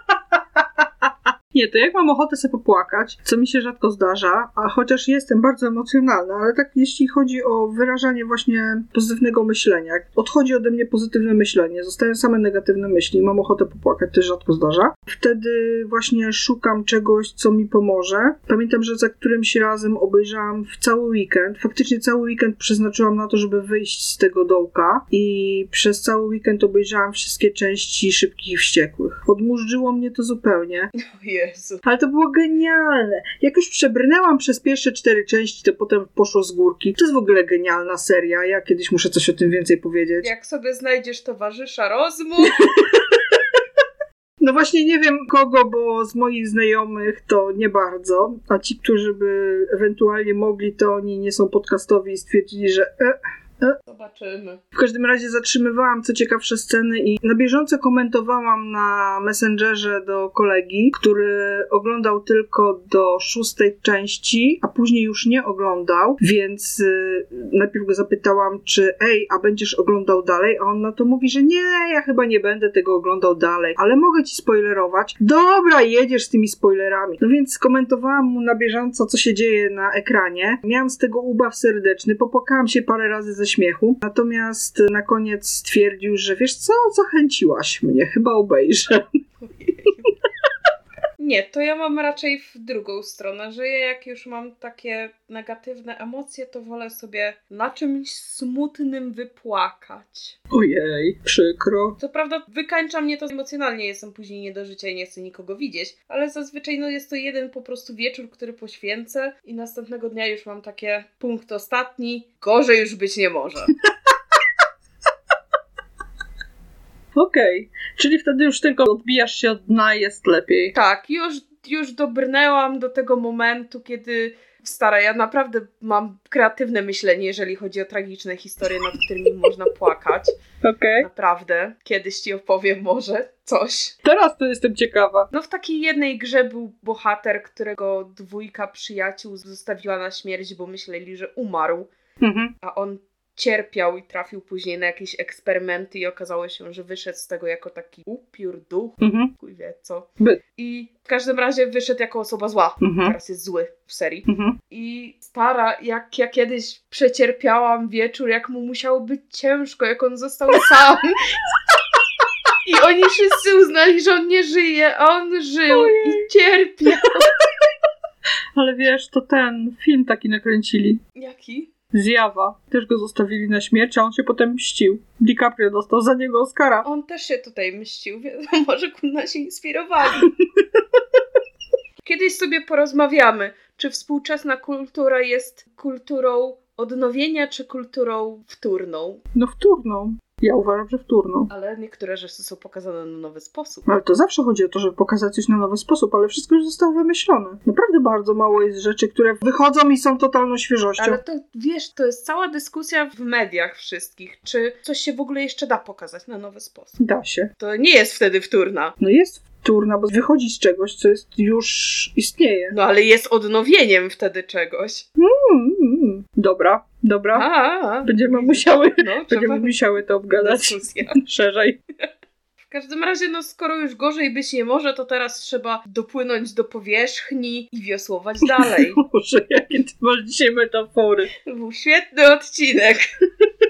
Nie, to jak mam ochotę sobie popłakać, co mi się rzadko zdarza, a chociaż jestem bardzo emocjonalna, ale tak jeśli chodzi o wyrażanie właśnie pozytywnego myślenia, odchodzi ode mnie pozytywne myślenie, zostają same negatywne myśli, mam ochotę popłakać, to rzadko zdarza. Wtedy właśnie szukam czegoś, co mi pomoże. Pamiętam, że za którymś razem obejrzałam w cały weekend, faktycznie cały weekend przeznaczyłam na to, żeby wyjść z tego dołka i przez cały weekend obejrzałam wszystkie części Szybkich i Wściekłych. Odmurzyło mnie to zupełnie. (laughs) O Jezu. Ale to było genialne. Jak już przebrnęłam przez pierwsze cztery części, to potem poszło z górki. To jest w ogóle genialna seria. Ja kiedyś muszę coś o tym więcej powiedzieć. Jak sobie znajdziesz towarzysza rozmów, (laughs) No właśnie nie wiem kogo, bo z moich znajomych to nie bardzo. A ci, którzy by ewentualnie mogli, to oni nie są podcastowi i stwierdzili, że e, Zobaczymy. W każdym razie zatrzymywałam co ciekawsze sceny i na bieżąco komentowałam na Messengerze do kolegi, który oglądał tylko do szóstej części, a później już nie oglądał, więc y, najpierw go zapytałam, czy ej, a będziesz oglądał dalej? A on na to mówi, że nie, ja chyba nie będę tego oglądał dalej, ale mogę ci spoilerować. Dobra, jedziesz z tymi spoilerami. No więc skomentowałam mu na bieżąco, co się dzieje na ekranie. Miałam z tego ubaw serdeczny, popłakałam się parę razy ze śmiechu, natomiast na koniec stwierdził, że wiesz co, zachęciłaś mnie, chyba obejrzę. Nie, to ja mam raczej w drugą stronę, że ja jak już mam takie negatywne emocje, to wolę sobie na czymś smutnym wypłakać. Ojej, przykro. Co prawda wykańcza mnie to emocjonalnie, jestem później nie do życia i nie chcę nikogo widzieć, ale zazwyczaj no jest to jeden po prostu wieczór, który poświęcę i następnego dnia już mam takie punkt ostatni, gorzej już być nie może. (laughs) Okej, czyli wtedy już tylko odbijasz się od dna jest lepiej. Tak, już, już dobrnęłam do tego momentu, kiedy stara, ja naprawdę mam kreatywne myślenie, jeżeli chodzi o tragiczne historie, nad którymi można płakać. Okej. Naprawdę. Kiedyś ci opowiem może coś. Teraz to jestem ciekawa. No w takiej jednej grze był bohater, którego dwójka przyjaciół zostawiła na śmierć, bo myśleli, że umarł, Mhm. a on cierpiał i trafił później na jakieś eksperymenty i okazało się, że wyszedł z tego jako taki upiór, duch, Mhm. chuj wie co. I w każdym razie wyszedł jako osoba zła. Mhm. Teraz jest zły w serii. Mhm. I stara, jak ja kiedyś przecierpiałam wieczór, jak mu musiało być ciężko, jak on został (laughs) sam. I oni wszyscy uznali, że on nie żyje, a on żył i cierpiał. (laughs) Ale wiesz, to ten film taki nakręcili. Jaki? Zjawa. Też go zostawili na śmierć, a on się potem mścił. DiCaprio dostał za niego Oscara. On też się tutaj mścił, (laughs) więc może kurna się inspirowali. Kiedyś sobie porozmawiamy, czy współczesna kultura jest kulturą odnowienia, czy kulturą wtórną. No wtórną. Ja uważam, że wtórną. Ale niektóre rzeczy są pokazane na nowy sposób. Ale to zawsze chodzi o to, żeby pokazać coś na nowy sposób, ale wszystko już zostało wymyślone. Naprawdę bardzo mało jest rzeczy, które wychodzą i są totalną świeżością. Ale to wiesz, to jest cała dyskusja w mediach wszystkich, czy coś się w ogóle jeszcze da pokazać na nowy sposób. Da się. To nie jest wtedy wtórna. No jest wtórna, bo wychodzi z czegoś, co jest już istnieje. No ale jest odnowieniem wtedy czegoś. Mm. Dobra, dobra. A, Będziemy musiały, No, będziemy musiały to obgadać dyskusja. (laughs) szerzej. W każdym razie, no skoro już gorzej być nie może, to teraz trzeba dopłynąć do powierzchni i wiosłować dalej. (laughs) Boże, jakie ty masz dzisiaj metafory. To był świetny odcinek. (laughs)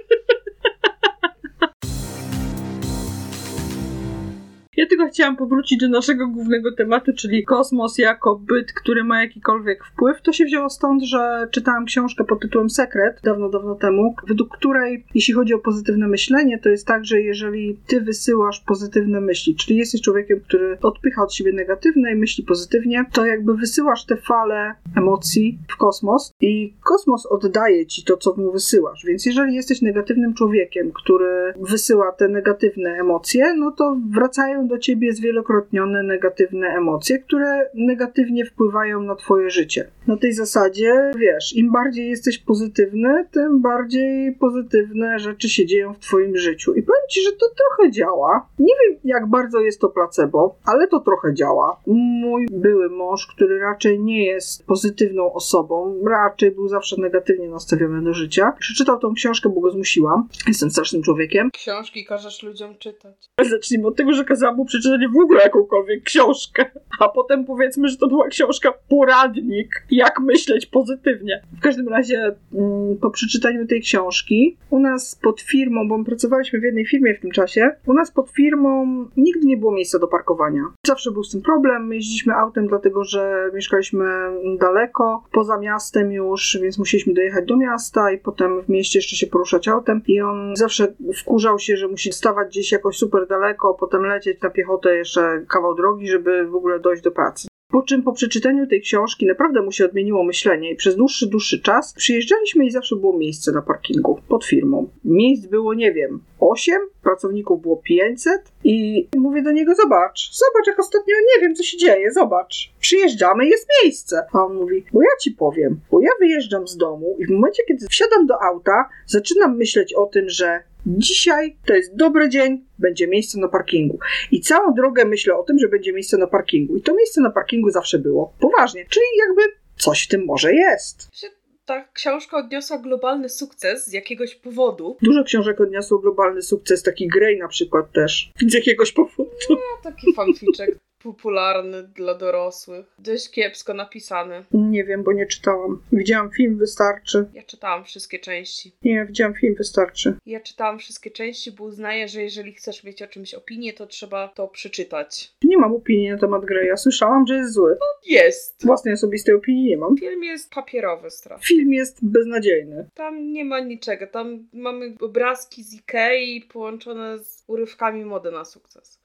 Ja tylko chciałam powrócić do naszego głównego tematu, czyli kosmos jako byt, który ma jakikolwiek wpływ. To się wzięło stąd, że czytałam książkę pod tytułem Sekret dawno, dawno temu, według której, jeśli chodzi o pozytywne myślenie, to jest tak, że jeżeli ty wysyłasz pozytywne myśli, czyli jesteś człowiekiem, który odpycha od siebie negatywne i myśli pozytywnie, to jakby wysyłasz te fale emocji w kosmos i kosmos oddaje ci to, co mu wysyłasz. Więc jeżeli jesteś negatywnym człowiekiem, który wysyła te negatywne emocje, no to wracają do ciebie zwielokrotnione negatywne emocje, które negatywnie wpływają na twoje życie. Na tej zasadzie, wiesz, im bardziej jesteś pozytywny, tym bardziej pozytywne rzeczy się dzieją w twoim życiu. I powiem ci, że to trochę działa. Nie wiem, jak bardzo jest to placebo, ale to trochę działa. Mój były mąż, który raczej nie jest pozytywną osobą, raczej był zawsze negatywnie nastawiony do życia, przeczytał tą książkę, bo go zmusiłam. Jestem strasznym człowiekiem. Książki każesz ludziom czytać. Zacznijmy od tego, że kazałam mu przeczytać w ogóle jakąkolwiek książkę. A potem powiedzmy, że to była książka poradnik, jak myśleć pozytywnie. W każdym razie mm, po przeczytaniu tej książki u nas pod firmą, bo my pracowaliśmy w jednej firmie w tym czasie, u nas pod firmą nigdy nie było miejsca do parkowania. Zawsze był z tym problem. My jeździliśmy autem, dlatego że mieszkaliśmy daleko, poza miastem już, więc musieliśmy dojechać do miasta i potem w mieście jeszcze się poruszać autem. I on zawsze wkurzał się, że musi stawać gdzieś jakoś super daleko, potem lecieć na piechotę jeszcze kawał drogi, żeby w ogóle dojść do pracy. Po czym po przeczytaniu tej książki naprawdę mu się odmieniło myślenie i przez dłuższy, dłuższy czas przyjeżdżaliśmy i zawsze było miejsce na parkingu pod firmą. Miejsc było, nie wiem, 8, pracowników było 500 i mówię do niego, zobacz, zobacz jak ostatnio, nie wiem co się dzieje, zobacz. Przyjeżdżamy, jest miejsce. A on mówi, bo ja ci powiem, bo ja wyjeżdżam z domu i w momencie, kiedy wsiadam do auta, zaczynam myśleć o tym, że dzisiaj to jest dobry dzień, będzie miejsce na parkingu. I całą drogę myślę o tym, że będzie miejsce na parkingu. I to miejsce na parkingu zawsze było. Poważnie. Czyli jakby coś w tym może jest. Ta książka odniosła globalny sukces z jakiegoś powodu. Dużo książek odniosło globalny sukces, taki Grey na przykład też. Z jakiegoś powodu. No, taki fanficzek popularny dla dorosłych. Dość kiepsko napisany. Nie wiem, bo nie czytałam. Widziałam film, wystarczy. Ja czytałam wszystkie części. Nie, widziałam film, wystarczy. Ja czytałam wszystkie części, bo uznaję, że jeżeli chcesz mieć o czymś opinię, to trzeba to przeczytać. Nie mam opinii na temat Greya. Słyszałam, że jest zły. Jest. Własnej osobistej opinii nie mam. Film jest papierowy strasznie. Film jest beznadziejny. Tam nie ma niczego. Tam mamy obrazki z Ikei połączone z urywkami mody na sukces.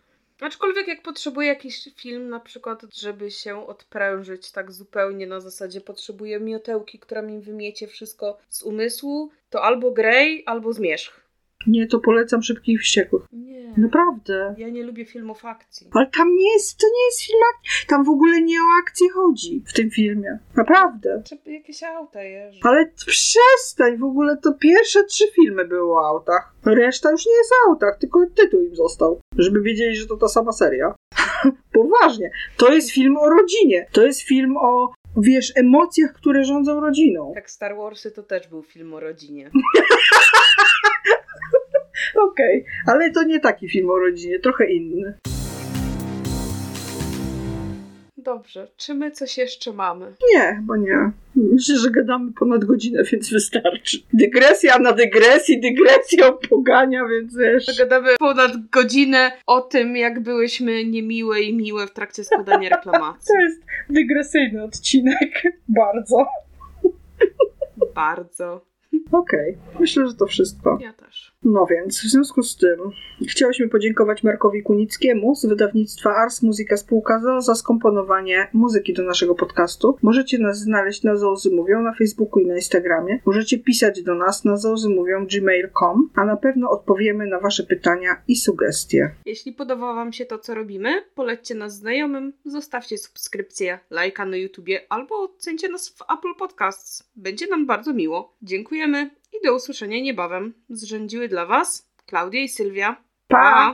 Aczkolwiek jak potrzebuję jakiś film na przykład, żeby się odprężyć tak zupełnie na zasadzie potrzebuję miotełki, która mi wymiecie wszystko z umysłu, to albo Grey, albo Zmierzch. Nie, to polecam Szybkich Wściekłych. Nie. Naprawdę. Ja nie lubię filmów akcji. Ale tam nie jest, to nie jest film akcji. Tam w ogóle nie o akcję chodzi w tym filmie. Naprawdę. Trzeba jakieś auta jeżdżą. Ale przestań, w ogóle to pierwsze trzy filmy były o autach. Reszta już nie jest o autach, tylko tytuł im został. Żeby wiedzieli, że to ta sama seria. (laughs) Poważnie. To jest film o rodzinie. To jest film o, wiesz, emocjach, które rządzą rodziną. Tak, Star Warsy to też był film o rodzinie. (laughs) Okej, ale to nie taki film o rodzinie, trochę inny. Dobrze, czy my coś jeszcze mamy? Nie, chyba nie. Myślę, że gadamy ponad godzinę, więc wystarczy. Dygresja na dygresji, dygresją pogania, więc wiesz. Gadamy ponad godzinę o tym, jak byłyśmy niemiłe i miłe w trakcie składania (laughs) reklamacji. To jest dygresyjny odcinek. Bardzo. Bardzo. Okej, myślę, że to wszystko. Ja też. No więc, w związku z tym, chciałyśmy podziękować Markowi Kunickiemu z wydawnictwa Ars Musica Spółka ZOO za skomponowanie muzyki do naszego podcastu. Możecie nas znaleźć na Zoozy Mówią na Facebooku i na Instagramie. Możecie pisać do nas na zoozymówią.gmail.com, a na pewno odpowiemy na wasze pytania i sugestie. Jeśli podoba Wam się to, co robimy, polećcie nas znajomym, zostawcie subskrypcję, lajka na YouTubie albo ocencie nas w Apple Podcasts. Będzie nam bardzo miło. Dziękujemy i do usłyszenia niebawem. Zrzędziły dla Was Klaudia i Sylwia. Pa!